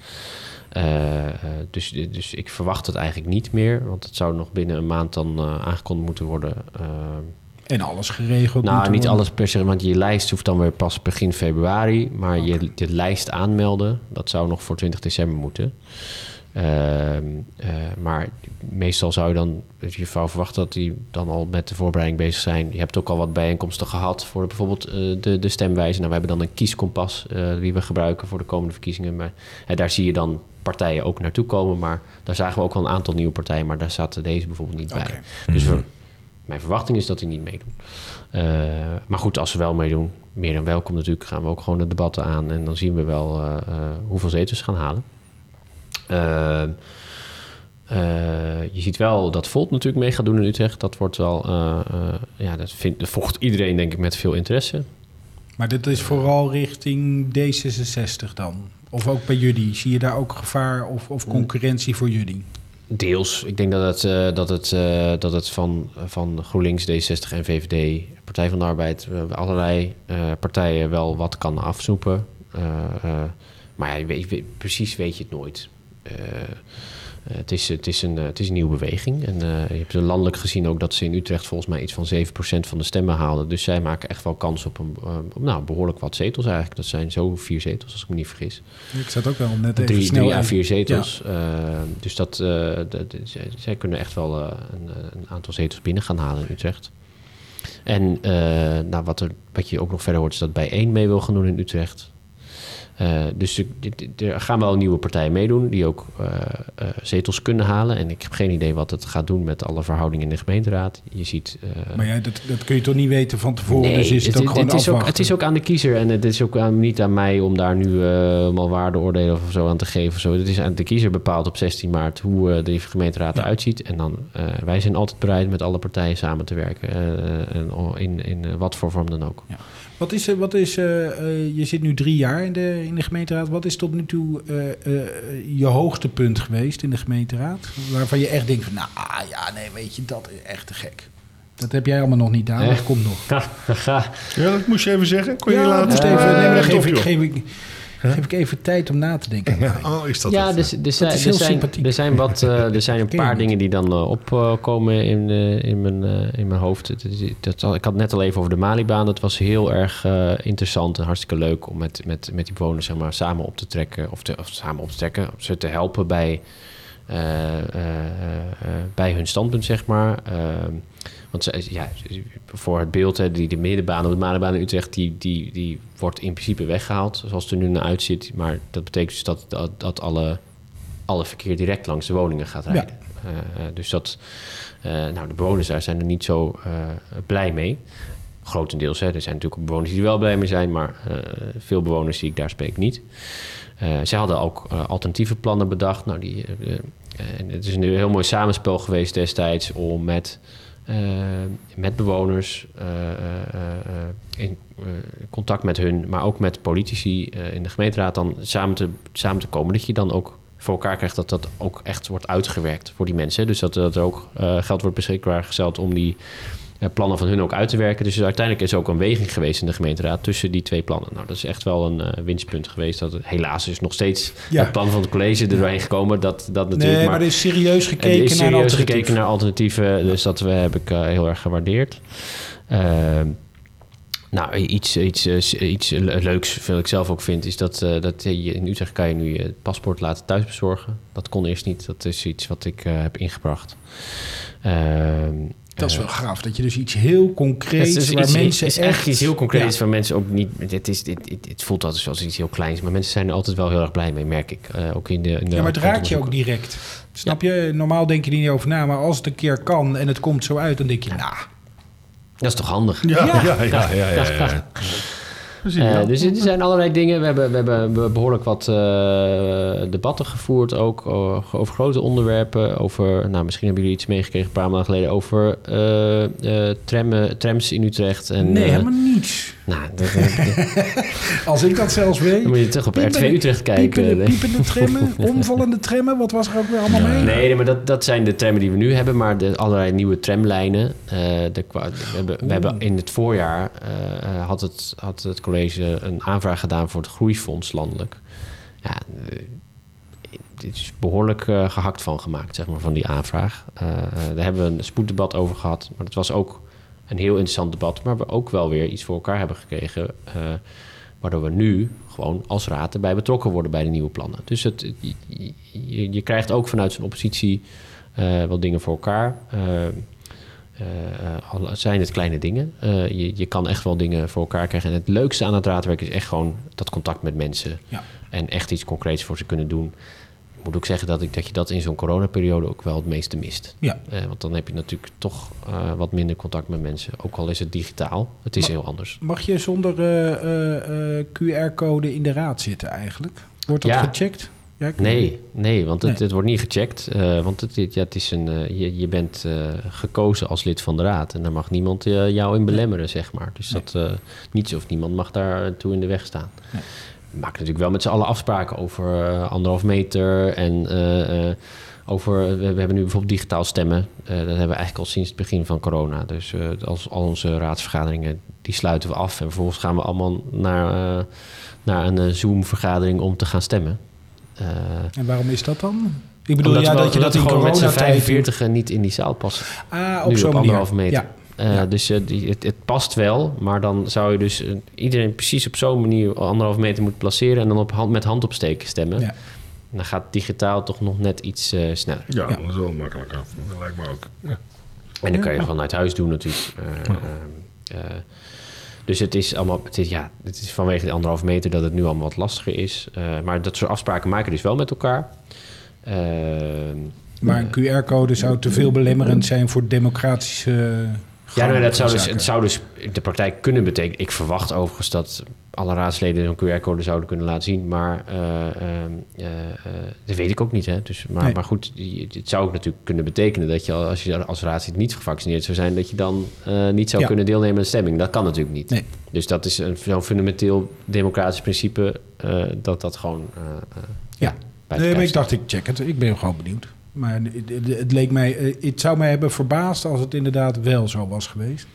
Eh, eh, dus, dus ik verwacht het eigenlijk niet meer, want het zou nog binnen een maand dan aangekondigd moeten worden. En alles geregeld. nou, niet worden. alles per se, want je lijst hoeft dan weer pas begin februari. Maar je, je lijst aanmelden, dat zou nog voor 20 december moeten. Ehm, eh, maar meestal zou je dan, dus je zou verwachten dat die dan al met de voorbereiding bezig zijn. Je hebt ook al wat bijeenkomsten gehad voor bijvoorbeeld eh, de, de stemwijze. Nou, we hebben dan een kieskompas eh, die we gebruiken voor de komende verkiezingen. Maar daar zie je dan partijen ook naartoe komen. Maar daar zagen we ook wel een aantal nieuwe partijen, maar daar zaten deze bijvoorbeeld niet bij. Dus we- mijn verwachting is dat die niet meedoen. Eh, maar goed, als ze wel meedoen, meer dan welkom natuurlijk, gaan we ook gewoon de debatten aan. En dan zien we wel eh, eh, hoeveel zetels ze gaan halen. Eh, eh, je ziet wel dat Volt natuurlijk mee gaat doen in Utrecht. Dat wordt wel, eh, ja, dat, vindt, dat volgt iedereen denk ik met veel interesse. Maar dit is vooral richting D66 dan? Of ook bij jullie? Zie je daar ook gevaar of, of concurrentie voor jullie? Deels. Ik denk dat het, dat het, dat het van, van GroenLinks, D60 en VVD, Partij van de Arbeid, allerlei partijen wel wat kan afsnoepen. Eh, maar ja, weet- precies weet je het nooit. Eh, eh, het, is, het, is een, eh, het is een nieuwe beweging. En je hebt landelijk gezien ook dat ze in Utrecht volgens mij iets van 7% van de stemmen haalden. Dus zij maken echt wel kans op een op, nou, behoorlijk wat zetels eigenlijk. Dat zijn zo vier zetels, als ik me niet vergis Ik zat ook wel net even drie, snel drie à vier zetels. Dus dat, de- zij, zij kunnen echt wel een, een aantal zetels binnen gaan halen in Utrecht. En nou, wat, er, wat je ook nog verder hoort, is dat bij één mee wil gaan doen in Utrecht. Eh, dus er- gaan wel nieuwe partijen meedoen die ook eh, eh, zetels kunnen halen. En ik heb geen idee wat het gaat doen met alle verhoudingen in de gemeenteraad. Je ziet. Maar ja, dat, dat kun je toch niet weten van tevoren? dus is het, ook gewoon het, is ook, het is ook aan de kiezer en het is ook aan, niet aan mij om daar nu allemaal waardeoordelen of zo aan te geven. Of zo. Het is aan de kiezer bepaald op 16 maart hoe de gemeenteraad eruit ziet. En dan, wij zijn altijd bereid met alle partijen samen te werken. en in, in wat voor vorm dan ook. Wat is, wat is eh, eh, je zit nu drie jaar in de, in de gemeenteraad. Wat is tot nu toe eh, je hoogtepunt geweest in de gemeenteraad? Waarvan je echt denkt van, nou ah, ja, nee, weet je, dat is echt te gek. Dat heb jij allemaal nog niet aan, Eh. dat komt nog. <laughs> Ja, dat moest je even zeggen. Kon je Ja, laten moest even, nee, ik, geef, ik, geef ik even tijd om na te denken. Ja, oh, is dat ja, dus, dus, er, is heel zijn, sympathiek. er zijn wat, <laughs> eh, er zijn een paar dingen die dan eh, opkomen in, eh, in, mijn, eh, in mijn hoofd. Dat, ik had het net al even over de Malibaan. Dat was heel erg eh, interessant en hartstikke leuk om met, met, met die bewoners zeg maar, samen op te trekken. Of, te, of samen op te trekken, ze te helpen bij, bij hun standpunt, zeg maar. Want ze- ja, voor het beeld, hè, die, de middenbaan op de Malibaan in Utrecht, die, die, die wordt in principe weggehaald, zoals het er nu naar uitziet. Maar dat betekent dus dat, dat, dat alle, alle verkeer direct langs de woningen gaat rijden. Eh, eh, dus dat, eh, nou, de bewoners daar zijn er niet zo blij mee. Grotendeels, hè. er zijn natuurlijk ook bewoners die er wel blij mee zijn, maar veel bewoners die ik daar spreek niet. Zij hadden ook alternatieve plannen bedacht. Nou, die, en het is een heel mooi samenspel geweest destijds om met, met bewoners eh, eh, eh, in eh, contact met hun, maar ook met politici eh, in de gemeenteraad dan samen te, samen te komen. Dat je dan ook voor elkaar krijgt dat dat ook echt wordt uitgewerkt voor die mensen. Dus dat, dat er ook eh, geld wordt beschikbaar gesteld om die eh, plannen van hun ook uit te werken. Dus uiteindelijk is er ook een weging geweest in de gemeenteraad tussen die twee plannen. Nou, dat is echt wel een eh, winstpunt geweest. Dat het, helaas is nog steeds Ja. het plan van het college er doorheen gekomen. Dat, dat natuurlijk, Nee, maar er is serieus gekeken er is naar serieus alternatief. gekeken naar alternatieven. Dus dat we, heb ik eh, heel erg gewaardeerd. Ehm, nou, iets, iets, eh, iets leuks, wat ik zelf ook vind, is dat, eh, dat je in Utrecht kan je nu je paspoort laten thuis bezorgen. Dat kon eerst niet. Dat is iets wat ik eh, heb ingebracht. Ehm, Dat is eh, wel gaaf, dat je dus iets heel concreets... het is, waar iets, mensen is echt iets heel concreets Ja. waar mensen ook niet... Het, is, het, het, het voelt altijd zoals iets heel kleins, maar mensen zijn er altijd wel heel erg blij mee, merk ik. Eh, ook in de, in de Ja, maar het raakt je ook direct. Snap je? Normaal denk je er niet over na, maar als het een keer kan en het komt zo uit, dan denk je, nou, Dat is toch handig? Ja, Ja. <laughs> ja, ja, ja. ja, ja. <laughs> Precies, Eh, ja. dus er zijn allerlei dingen. We hebben, we hebben behoorlijk wat eh, debatten gevoerd ook over grote onderwerpen. Over, nou, misschien hebben jullie iets meegekregen een paar maanden geleden over eh, trams in Utrecht. En, nee, helemaal niets. Nou, dat, dat- <laughs> Als ik dat zelfs weet. dan moet je terug op RTV Utrecht kijken. Piepende, piepende trammen, <laughs> omvallende trammen, wat was er ook weer allemaal mee? Nee, nee, maar dat, dat zijn de trammen die we nu hebben. Maar de allerlei nieuwe tramlijnen. eh, de, we, hebben, we hebben in het voorjaar eh, eh, had, het, had het college een aanvraag gedaan voor het groeifonds landelijk. Ja, dit is behoorlijk eh, gehakt van gemaakt, zeg maar, van die aanvraag. Daar hebben we een spoeddebat over gehad. Maar het was ook een heel interessant debat. Maar we ook wel weer iets voor elkaar hebben gekregen. eh, waardoor we nu gewoon als raad erbij betrokken worden bij de nieuwe plannen. Dus het, je, je, krijgt ook vanuit zijn oppositie eh wel dingen voor elkaar. Eh, al zijn het kleine dingen. Je, je kan echt wel dingen voor elkaar krijgen. En het leukste aan het raadwerk is echt gewoon dat contact met mensen. Ja. En echt iets concreets voor ze kunnen doen. Moet ook zeggen dat, ik, dat je dat in zo'n coronaperiode ook wel het meeste mist. Ja. Eh, want dan heb je natuurlijk toch eh, wat minder contact met mensen. Ook al is het digitaal. Het is heel anders. Mag je zonder eh, QR-code in de raad zitten eigenlijk? Wordt dat Ja. gecheckt? Ja, Nee, nee, want het, Nee. het wordt niet gecheckt. want het, ja, het is een, je, je bent gekozen als lid van de raad. En daar mag niemand jou in belemmeren, zeg maar. Dus Nee. dat niets of niemand mag daar toe in de weg staan. Maken natuurlijk wel met z'n allen afspraken over eh, anderhalf meter. En eh, eh, over, we, hebben nu bijvoorbeeld digitaal stemmen. Dat hebben we eigenlijk al sinds het begin van corona. Dus als, al onze raadsvergaderingen, die sluiten we af. En vervolgens gaan we allemaal naar, naar een Zoom-vergadering om te gaan stemmen. En waarom is dat dan? Ik bedoel, omdat ja, we, dat je dat gewoon met z'n coronatijd... 45 niet in die zaal passen. Ah, op zo'n manier. meter. Ja. Eh, Ja. Dus eh, die, het, het past wel, maar dan zou je dus eh, iedereen precies op zo'n manier anderhalve meter moeten placeren en dan op hand, met handopsteken stemmen. Ja. Dan gaat digitaal toch nog net iets eh, sneller. Ja, Ja. dat is wel makkelijker. Dat lijkt me ook. Ja. En dan kan je gewoon uit huis doen natuurlijk. Eh, eh, eh, dus het is allemaal, het is, ja, het is vanwege de anderhalve meter dat het nu allemaal wat lastiger is. Eh, maar dat soort afspraken maken we dus wel met elkaar. Eh, Maar een QR-code zou te veel belemmerend zijn voor democratische... Ja, nou, dat zou dus, het zou dus in de praktijk kunnen betekenen. Ik verwacht overigens dat alle raadsleden zo'n QR-code zouden kunnen laten zien. Maar eh, ehm, eh, eh, dat weet ik ook niet. Hè? Dus, maar, Nee. maar goed, het zou ook natuurlijk kunnen betekenen dat je als je als raadslid niet gevaccineerd zou zijn, dat je dan niet zou Ja. kunnen deelnemen aan de stemming. Dat kan natuurlijk niet. Nee. Dus dat is een zo'n fundamenteel democratisch principe dat dat gewoon. Ja. bij Nee, het maar ik dacht, ik check het. Ik ben gewoon benieuwd. Maar het, leek mij, eh, het zou mij hebben verbaasd als het inderdaad wel zo was geweest.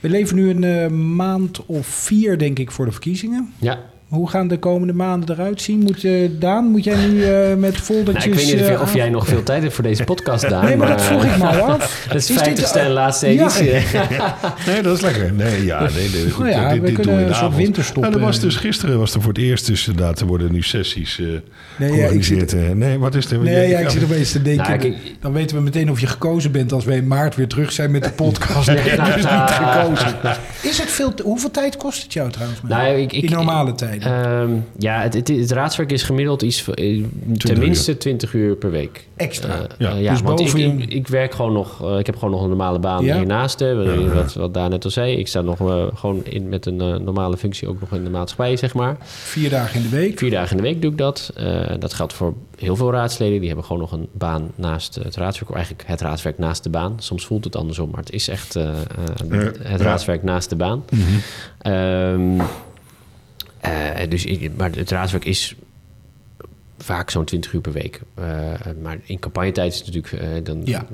We leven nu een eh, maand of vier, denk ik, voor de verkiezingen. Ja, Hoe gaan de komende maanden eruit zien? Moet, eh, Daan, moet jij nu eh, met foldertjes... nou, ik weet niet of, eh, of jij nog veel tijd hebt voor deze <laughs> podcast, Daan. Nee, maar dat vroeg ik me al af. <laughs> Dat is Is dit, 50ste en laatste ja. editie. <laughs> Nee, dat is lekker. Nee, ja, nee, nee, goed, Nou ja, dit, we dit kunnen doen we in de een soort avond. winterstop, Nou, er was dus gisteren was er voor het eerst dus inderdaad, er worden nu sessies eh Nee, ja, ik georganiseerd. zit- eh. nee, wat is er? Nee, ja, ik zit opeens te denken. Nou, dan weten we meteen of je gekozen bent als we in maart weer terug zijn met de podcast. Nee, dus niet gekozen. Is het veel... Hoeveel tijd kost het jou trouwens? Nou, ik, ik, in normale tijden? Ehm, ja, het, het, het raadswerk is gemiddeld iets van, eh, tenminste 20 uur per week. Extra. Eh, Ja. eh, ja, Dus want ik, boven ik, ik werk gewoon nog, eh, ik heb gewoon nog een normale baan Ja. hiernaast. Hè, wat, wat, wat Daan net al zei. Ik sta nog eh, gewoon in, met een eh, normale functie ook nog in de maatschappij, zeg maar. Vier dagen in de week. Vier dagen in de week doe ik dat. Eh, dat geldt voor heel veel raadsleden. Die hebben gewoon nog een baan naast het raadswerk. Of eigenlijk het raadswerk naast de baan. Soms voelt het andersom, maar het is echt eh, eh, het raadswerk naast de baan. Eh, dus maar het raadswerk is vaak zo'n 20 uur per week. Maar in campagnetijd is het natuurlijk... dan, Ja.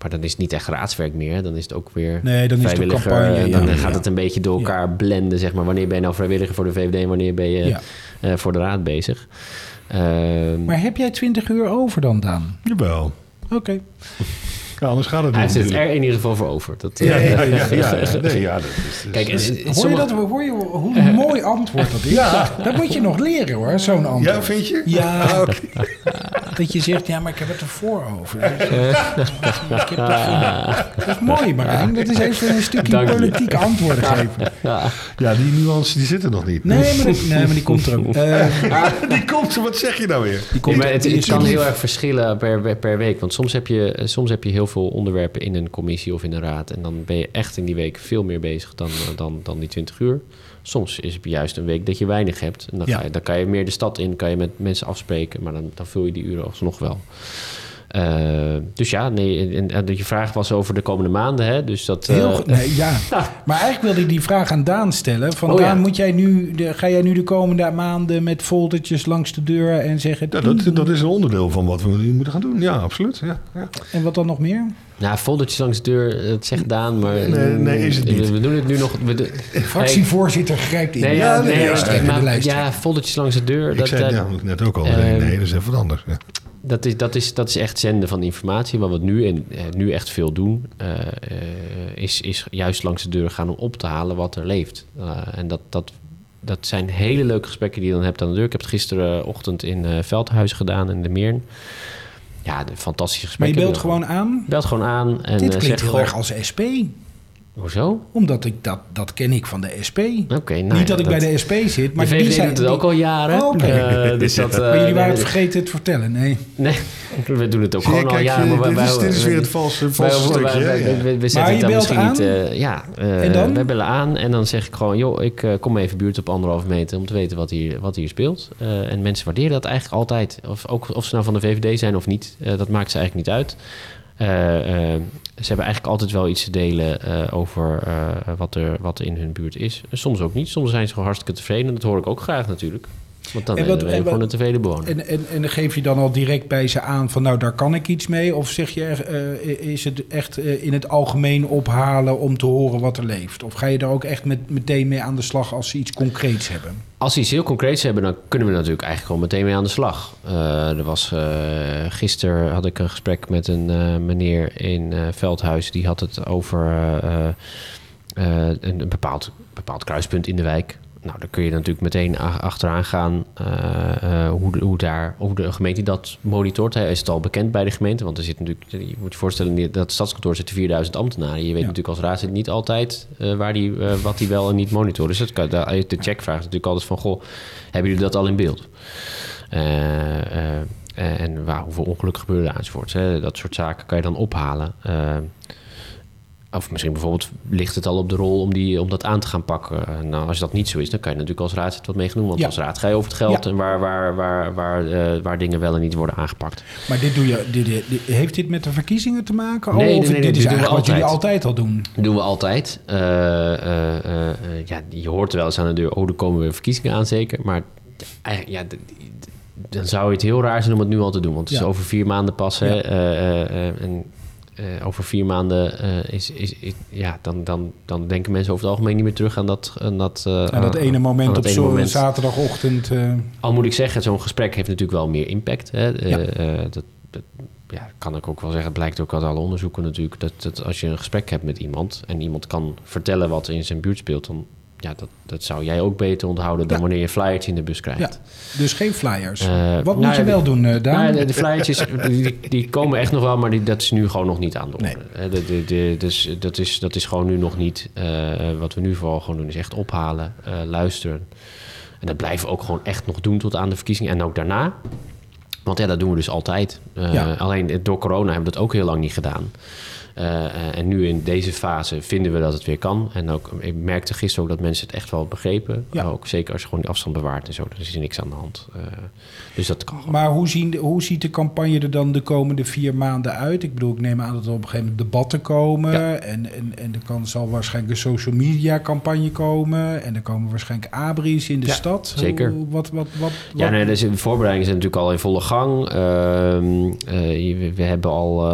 Maar dan is het niet echt raadswerk meer. Dan is het ook weer Nee, dan is het vrijwilliger. campagne, dan ja. gaat Ja. het een beetje door elkaar blenden, zeg maar. Wanneer ben je nou vrijwilliger voor de VVD en wanneer ben je voor de raad bezig? Ehm, Maar heb jij 20 uur over dan, Daan? Jawel. Oké. Ja, anders gaat het hij niet. het natuurlijk. er in ieder geval voor over. Dat, Ja, eh, ja, ja, ja, <laughs> ja. Nee, ja, dat is, Kijk, Hoor je, dat, hoor je hoe een mooi antwoord dat is? Ja. Dat moet je nog leren hoor, zo'n antwoord. ja, vind je? Ja. Ah. <laughs> Dat je zegt, ja, maar ik heb het ervoor over. Ik heb dat, is mooi, Marijn. Dat is even een stukje Dank je. politiek antwoorden geven. ja. Ja, die nuance die zit er nog niet. Nee, maar, dat- nee, maar die komt er ook. <laughs> Eh, Die komt er, wat zeg je nou weer? die komt het, die kan heel erg verschillen per, per week. Want soms heb, je, soms heb je heel veel onderwerpen in een commissie of in een raad. En dan ben je echt in die week veel meer bezig dan, eh, dan, dan die 20 uur. Soms is het juist een week dat je weinig hebt. En dan, Ja. ga je, dan kan je meer de stad in, kan je met mensen afspreken. Maar dan, dan vul je die uren alsnog wel. Eh, dus ja, nee, en, en je vraag was over de komende maanden. Hè? Dus dat, Heel eh, goed. Nee, <laughs> ja. Maar eigenlijk wilde ik die vraag aan Daan stellen. Van Oh, ja. Daan, moet jij nu, de, ga jij nu de komende maanden met foldertjes langs de deur en zeggen... Ja, dat, dat is een onderdeel van wat we nu moeten gaan doen. Ja, absoluut. Ja, ja. En wat dan nog meer? Nou, foldertjes langs de deur, dat zegt Daan. Maar Nee, nee, is het niet. We doen het nu nog... We, de- Fractievoorzitter grijpt in. Nee, ja, ja, de nee, lijsttrekker, maar- ja, foldertjes langs de deur. Ik dat, zei het namelijk net ook al. Ehm, nee, nee, dat is even wat anders. Ja. dat, is, dat, is, dat is echt zenden van informatie. Wat we nu, en, eh, nu echt veel doen, eh, eh, is, is juist langs de deur gaan om op te halen wat er leeft. Eh, en dat, dat, dat zijn hele leuke gesprekken die je dan hebt aan de deur. Ik heb het gisterenochtend in eh Veldhuis gedaan in de Meern. Ja, de fantastische Maar je belt gewoon aan. Belt gewoon aan en Dit eh, klinkt heel erg als SP. Hoezo? Omdat ik dat, dat ken ik van de SP. Oké, nou Niet ja, dat ik bij de SP zit, maar de die VVD zijn... het die- ook al jaren. Oh, oké. Eh, dus dat, eh, maar jullie waren het vergeten het te vertellen. Nee. Nee, <laughs> we doen het ook Zie al kijk, jaren. je- maar dit, wij- is, dit is weer het valse, valse wij- stukje. wij- hè? wij- wij- we zetten Maar het je dan belt misschien niet... aan? eh, ja, eh, En dan? wij bellen aan en dan zeg ik gewoon... joh, ik eh, kom even buurt op anderhalve meter... om te weten wat hier, wat hier speelt. Eh, en mensen waarderen dat eigenlijk altijd. Of, ook of ze nou van de VVD zijn of niet. eh, dat maakt ze eigenlijk niet uit. Eh, eh, ze hebben eigenlijk altijd wel iets te delen eh, over wat, er, wat in hun buurt is. Soms ook niet. Soms zijn ze gewoon hartstikke tevreden. Dat hoor ik ook graag natuurlijk. Want dan En wat- wat- gewoon een tevreden bewoner. En, en, en dan geef je dan al direct bij ze aan van nou, daar kan ik iets mee? Of zeg je, eh, is het echt eh, in het algemeen ophalen om te horen wat er leeft? Of ga je daar ook echt met, meteen mee aan de slag als ze iets concreets hebben? Als ze iets heel concreets hebben, dan kunnen we natuurlijk eigenlijk gewoon meteen mee aan de slag. Eh, er was, gisteren had ik een gesprek met een meneer in Veldhuis. Die had het over een, een, bepaald, bepaald kruispunt in de wijk. Nou, dan kun je natuurlijk meteen achteraan gaan uh, hoe, de, hoe, daar, hoe de gemeente dat monitort. Hij is het al bekend bij de gemeente, want er zit natuurlijk, je moet je voorstellen, dat stadskantoor zit 4000 ambtenaren. Je weet ja. natuurlijk als raadslid niet altijd uh, waar die, uh, wat die wel en niet monitort. Dus dat kan, de, de checkvraag is natuurlijk altijd van, goh, hebben jullie dat al in beeld? En waar, hoeveel ongelukken gebeuren er enzovoorts. Hè? Dat soort zaken kan je dan ophalen. Of misschien bijvoorbeeld ligt het al op de rol om, die, om dat aan te gaan pakken. Nou, als dat niet zo is, dan kan je natuurlijk als raad wat mee doen. Want ja. als raad ga je over het geld ja. en waar, waar, waar, waar, uh, waar dingen wel en niet worden aangepakt. Maar dit doe je, dit, dit, heeft dit met de verkiezingen te maken? Nee, of nee, nee, dit is eigenlijk wat jullie altijd al doen? Dat doen we altijd. Uh, uh, ja, je hoort wel eens aan de deur, oh, er komen weer verkiezingen aan zeker. Maar ja, dan zou je het heel raar zijn om het nu al te doen. Want het is over vier maanden pas. Hè, en, uh, over vier maanden uh, is, is, is, ja, dan, dan, dan denken mensen over het algemeen niet meer terug aan dat... Aan dat, uh, aan dat ene moment dat op zo'n zaterdagochtend. Al moet ik zeggen, zo'n gesprek heeft natuurlijk wel meer impact. Hè? Ja. dat, dat ja, kan ik ook wel zeggen. Het blijkt ook uit alle onderzoeken natuurlijk... Dat, dat als je een gesprek hebt met iemand... en iemand kan vertellen wat er in zijn buurt speelt... dan ja, dat, dat zou jij ook beter onthouden dan ja. wanneer je flyertje in de bus krijgt. Ja, dus geen flyers. Uh, Wat nou, moet je wel doen, uh, Daan? Nou, de, flyertjes, die, die, komen echt nog wel, maar die, dat is nu gewoon nog niet aan de orde. Nee. De, de, de, dus dat, is, dat is gewoon nu nog niet. Uh, wat we nu vooral gewoon doen, is echt ophalen, luisteren. En dat blijven we ook gewoon echt nog doen tot aan de verkiezingen. En ook daarna. Want ja, dat doen we dus altijd. Ja. Alleen door corona hebben we dat ook heel lang niet gedaan. Eh, eh, en nu in deze fase vinden we dat het weer kan. En ook, ik merkte gisteren ook dat mensen het echt wel begrepen. Ja. Ook zeker als je gewoon die afstand bewaart en zo. Dan is er niks aan de hand. Eh, dus dat kan. Maar hoe, zien, hoe ziet de campagne er dan de komende vier maanden uit? Ik bedoel, ik neem aan dat er op een gegeven moment debatten komen. Ja. En, en, en er kan, zal waarschijnlijk een social media campagne komen. En er komen waarschijnlijk abris in de Ja, stad. zeker. Hoe- wat, wat, wat, Ja, wat- nee, dus de voorbereidingen zijn natuurlijk al in volle gang. Ehm, eh, we, we hebben al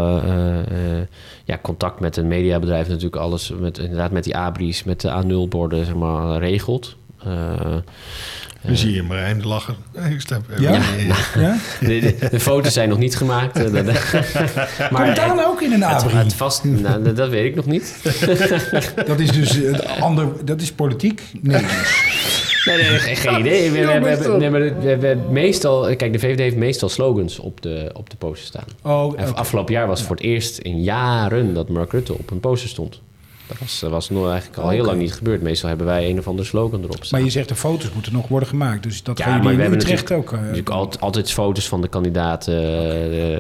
ja, contact met een mediabedrijf, natuurlijk alles met, inderdaad met die abris, met de A0-borden, zeg maar, regelt. Eh, Dan zie je Marijn lachen. Nee, ik snap- Ja? ja? <laughs> de, de, de foto's zijn nog niet gemaakt. eh, de- <laughs> Komt Daan ook in een abri? het vast, nou, dat- dat weet ik nog niet. <laughs> Dat is dus een ander, dat is politiek? Nee. Nee, nee, geen, geen idee. We, we, we, hebben- nee, maar we, we hebben meestal, kijk, de VVD heeft meestal slogans op de, op de poster staan. Oh, En afgelopen jaar was het voor het eerst in jaren dat Mark Rutte op een poster stond. Dat was, dat was nog eigenlijk al heel lang niet gebeurd. Meestal hebben wij een of andere slogan erop staan. Maar je zegt de foto's moeten nog worden gemaakt. Dus dat Ja, gaan maar jullie we in Utrecht ook. eh, natuurlijk altijd, altijd foto's van de kandidaten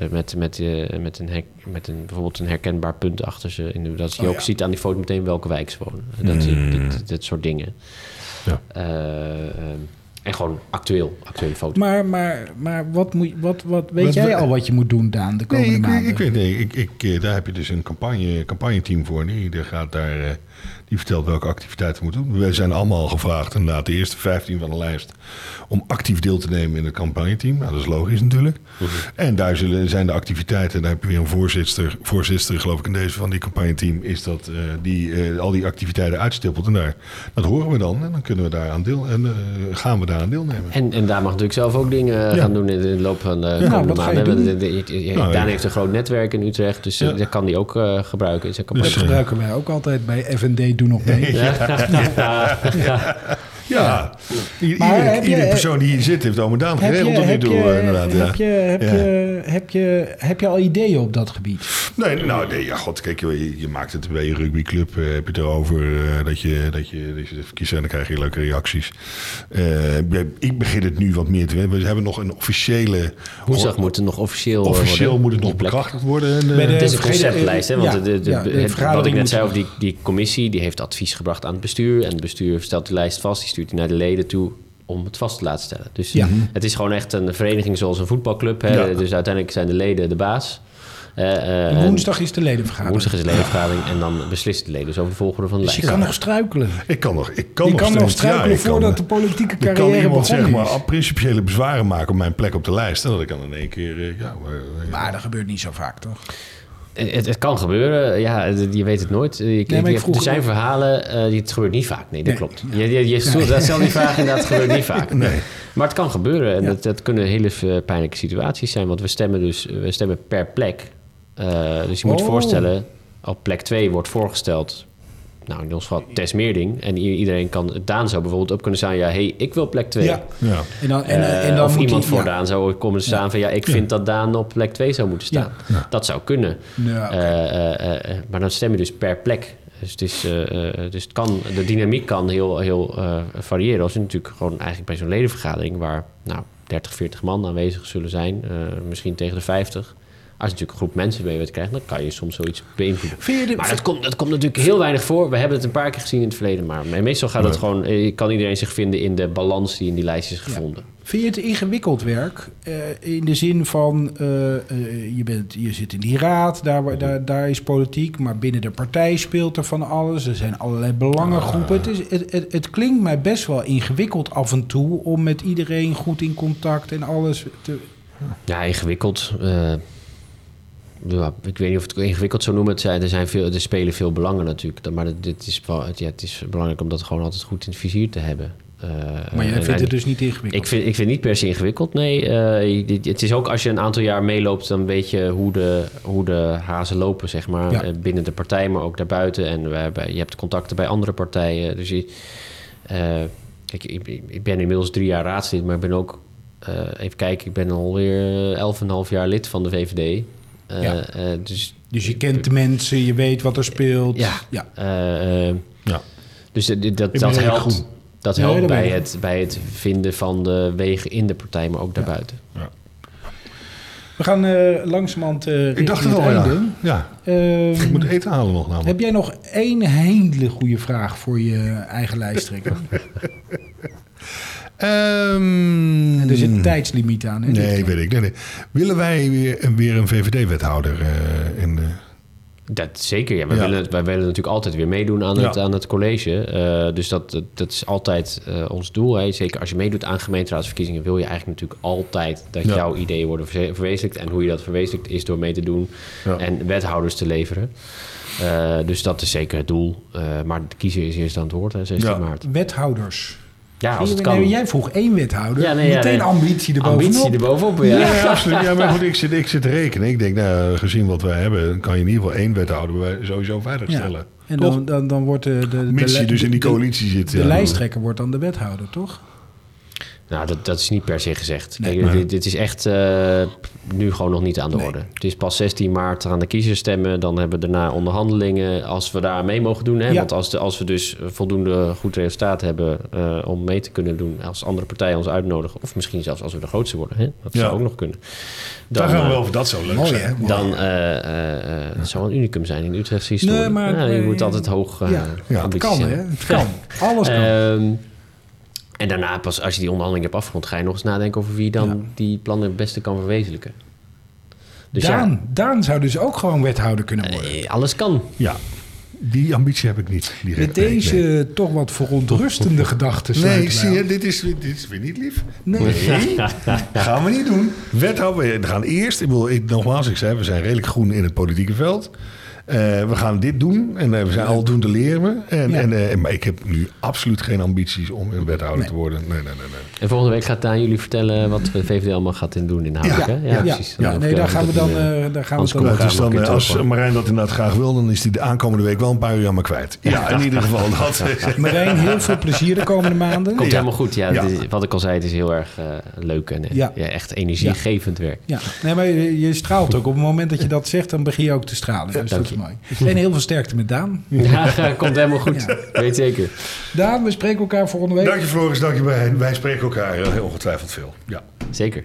eh, met, met, eh, met, een her- met een, bijvoorbeeld een herkenbaar punt achter ze. In, dat je Oh, ook ja. ziet aan die foto meteen welke wijk ze wonen. Dat, dat, dat soort dingen. Ja. Eh, ehm, en gewoon actueel, actuele foto's. Maar, maar, maar wat moet, je- wat, wat, weet Wat jij al wat je moet doen, Daan, de komende Nee, ik, maanden? ik weet nee, ik, ik, eh, daar heb je dus een campagne, campagneteam voor. Die, die, gaat daar, eh, die vertelt welke activiteiten we moeten doen. We zijn allemaal gevraagd, inderdaad, de eerste 15 van de lijst, om actief deel te nemen in het campagneteam. Nou, dat is logisch natuurlijk. En daar zullen, zijn de activiteiten, daar heb je weer een voorzitter, voorzitter geloof ik in deze van die campagneteam, is dat eh, die eh, al die activiteiten uitstippelt. En daar, dat horen we dan en dan kunnen we daar aan deel, en, eh, gaan we daar aan deelnemen. En, en Daan mag natuurlijk zelf ook dingen gaan doen in de loop van de komende maanden. Nou, Daan ja. heeft een groot netwerk in Utrecht, dus Ja. dat kan hij ook eh, gebruiken in zijn Dat campagne. gebruiken wij ook altijd bij FND Doe Nog Mee. Ja, <laughs> I- Maar iedere, persoon die hier zit heeft Ome Daan geregeld tot nu heb, toe, je, eh, inderdaad. ja. heb, je, heb, Ja. je, heb, je, heb je al ideeën op dat gebied? Nee, nou, nee, ja, god, kijk, je, je maakt het bij je rugbyclub, eh, heb je het erover eh, dat, je, dat, je, dat je het verkiest en dan krijg je leuke reacties. Eh, ik begin het nu wat meer te weten. We hebben nog een officiële... Woensdag moet het nog officieel Officieel worden. moet het nog bekrachtigd worden. En, eh, Bij de- Het is een conceptlijst, hè? Want ja, de, de, ja, de het- wat ik net zei over die, die commissie, die heeft advies gebracht aan het bestuur. En het bestuur stelt die lijst vast, die stuurt die naar de leden toe om het vast te laten stellen. Dus Ja. het is gewoon echt een vereniging zoals een voetbalclub. Hè? Ja. Dus uiteindelijk zijn de leden de baas. Eh, eh, en Woensdag is de ledenvergadering. woensdag is de ledenvergadering en dan beslissen de leden dus over de volgorde van de Dus je lijst. kan nog struikelen. ik kan nog, ik kan je nog kan nog struikelen ja, ik kan, voordat de politieke Ik kan carrière iemand zeg maar principiële bezwaren maken op mijn plek op de lijst. En dat ik dan in één keer... eh, ja, Maar dat gebeurt niet zo vaak, toch? Eh, Het, het kan gebeuren, ja, je weet het nooit. Eh, vroeg- er zijn verhalen, eh, die het gebeurt niet vaak. Nee, dat Nee. klopt. Je, je, je stelt dat stel die vraag en dat gebeurt niet vaak. Maar het kan gebeuren en Ja. dat, dat kunnen hele eh, pijnlijke situaties zijn. Want we stemmen dus we stemmen per plek. Eh, dus je moet je Oh. voorstellen, op plek 2 wordt voorgesteld... Nou, in ons geval Tess Meerding. En iedereen kan... Daan zou bijvoorbeeld ook kunnen zeggen... Ja, hey, ik wil plek 2. Ja. ja. En dan, en, Eh, en dan of iemand die- voor ja. Daan zou komen staan van... ja, ik vind dat Daan op plek 2 zou moeten staan. Dat zou kunnen. Ja, oké. Eh, eh, eh, maar dan stem je dus per plek. Dus, het is, dus het kan, de dynamiek kan heel, heel eh, variëren. Als je natuurlijk gewoon eigenlijk bij zo'n ledenvergadering... waar nou, 30, 40 man aanwezig zullen zijn... eh, misschien tegen de 50... Als je natuurlijk een groep mensen mee weet krijgen... dan kan je soms zoiets beïnvloeden. Vind je de- Maar dat komt, dat komt natuurlijk heel weinig voor. We hebben het een paar keer gezien in het verleden. Maar meestal gaat het gewoon... eh, kan iedereen zich vinden in de balans die in die lijst is gevonden. Vind je het ingewikkeld werk? Eh, in de zin van, eh, eh, je, bent, je zit in die raad, daar, daar, daar is politiek, maar binnen de partij speelt er van alles. Er zijn allerlei belangengroepen. Het, is, het, het, het klinkt mij best wel ingewikkeld af en toe om met iedereen goed in contact en alles te... Ja, ingewikkeld. Ja, ik weet niet of ik het ingewikkeld zou noemen. Het zijn, er, zijn veel, er spelen veel belangen natuurlijk. Maar het, dit is wel, ja, het is belangrijk om dat gewoon altijd goed in het vizier te hebben. Eh, Maar jij vindt het dus niet ingewikkeld? Ik vind, ik vind het niet per se ingewikkeld, nee. Eh, het is ook als je een aantal jaar meeloopt... dan weet je hoe de, hoe de hazen lopen, zeg maar. Ja. Eh, binnen de partij, maar ook daarbuiten. En we hebben, je hebt contacten bij andere partijen. Dus je... kijk, ik, ik- ik ben inmiddels drie jaar raadslid... maar ik ben ook... even kijken, ik ben alweer elf en een half jaar lid van de VVD. Eh, Ja. eh, dus Dus je kent de mensen, je weet wat er speelt. Ja. ja. eh, eh, Ja. dus dat, dat, helpt, dat Nee, helpt dat bij, het, bij het vinden van de wegen in de partij, maar ook daarbuiten. Ja. Eh, We gaan eh langzamerhand eh Ik dacht het al, ja. ja. Ehm, Ik moet eten halen nog namelijk. heb jij nog één hele goede vraag voor je eigen lijsttrekker? <laughs> Ehm, En er zit een tijdslimiet aan. Hè? Nee, weet ik. Nee, nee. Willen wij weer, een- weer een VVD-wethouder eh, in de... Dat zeker, ja. Wij, Ja. Willen, wij willen natuurlijk altijd weer meedoen aan, Ja. het, aan het college. Eh, dus dat, dat, dat is altijd eh, ons doel. Hè. Zeker als je meedoet aan gemeenteraadsverkiezingen... wil je eigenlijk natuurlijk altijd dat Ja. jouw ideeën worden verwezenlijkt. En hoe je dat verwezenlijkt is door mee te doen Ja. en wethouders te leveren. Eh, dus dat is zeker het doel. Eh, maar de kiezer is eerst aan het woord, hè, 16 Ja. maart. Wethouders. Ja, als het Nee, kan. jij vroeg één wethouder. Ja, nee, ja, Meteen nee. ambitie erbovenop. Ambitie erbovenop, ja. Ja, ja, <laughs> absoluut. Ja, maar goed, ik zit, ik zit te rekenen. Ik denk, nou, gezien wat wij hebben... kan je in ieder geval één wethouder bij- sowieso Ja. stellen. En Toch? dan, dan, dan wordt de, de, de, Mits je de- dus in die de- coalitie zit. De, ja. lijsttrekker wordt dan de wethouder, toch? Nou, dat, dat is niet per se gezegd. Nee. Kijk, dit, dit is echt eh, nu gewoon nog niet aan de Nee. orde. Het is pas 16 maart gaan de kiezers stemmen. Dan hebben we daarna onderhandelingen als we daar mee mogen doen. Hè? Ja. Want als, de, als we dus voldoende goed resultaat hebben eh, om mee te kunnen doen... als andere partijen ons uitnodigen... of misschien zelfs als we de grootste worden. Hè? Dat Ja. zou ook nog kunnen. Daar gaan we eh, wel over. Dat zou leuk Mooi, zijn. hè? Mooi. dan eh, eh, eh, het zou een unicum zijn in Utrechtse historie. Nee, maar- Ja, je nee, moet altijd hoog eh ja. Ja, het ambities Kan, hebben. hè? Het kan. Alles kan. En daarna, pas als je die onderhandeling hebt afgerond, ga je nog eens nadenken over wie dan Ja. die plannen het beste kan verwezenlijken. Dus Daan, Daan zou dus ook gewoon wethouder kunnen worden. eh, alles kan. Ja, die ambitie heb ik niet. Direct. Met Nee, deze nee. toch wat verontrustende <laughs> gedachten Nee, zie je, dit is, dit is weer niet lief. Nee. <laughs> gaan we niet doen. Wethouder, we gaan eerst, ik bedoel, ik, nogmaals, ik zei, we zijn redelijk groen in het politieke veld. Eh, we gaan dit doen en eh, we zijn al doen te leren. En, Ja. en, eh, maar ik heb nu absoluut geen ambities om een wethouder Nee. te worden. Nee, nee, nee. nee. En volgende week gaat Daan jullie vertellen wat de VVD allemaal gaat in doen in Haag. Ja, hè? ja, ja. precies. Dan nee, daar gaan we dan, eh, daar gaan we dan als. Marijn dat inderdaad graag wil, dan is hij de aankomende week wel een paar uur aan me kwijt. Ja, in ieder geval. <laughs> Dat, Marijn, heel veel plezier de komende maanden. Komt Ja. helemaal goed. Ja, Ja. dit is- wat ik al zei, het is heel erg leuk en Ja. ja. echt energiegevend werk. Ja, nee, maar je, je straalt ook. Op het moment dat je dat zegt, dan begin je ook te stralen. Dus is mooi. En heel veel sterkte met Daan. Ja, <laughs> komt helemaal goed. Weet zeker. Daan, we spreken elkaar volgende week. dank je Floris, dank je Marijn. Wij spreken elkaar eh, ongetwijfeld veel. Ja. Zeker.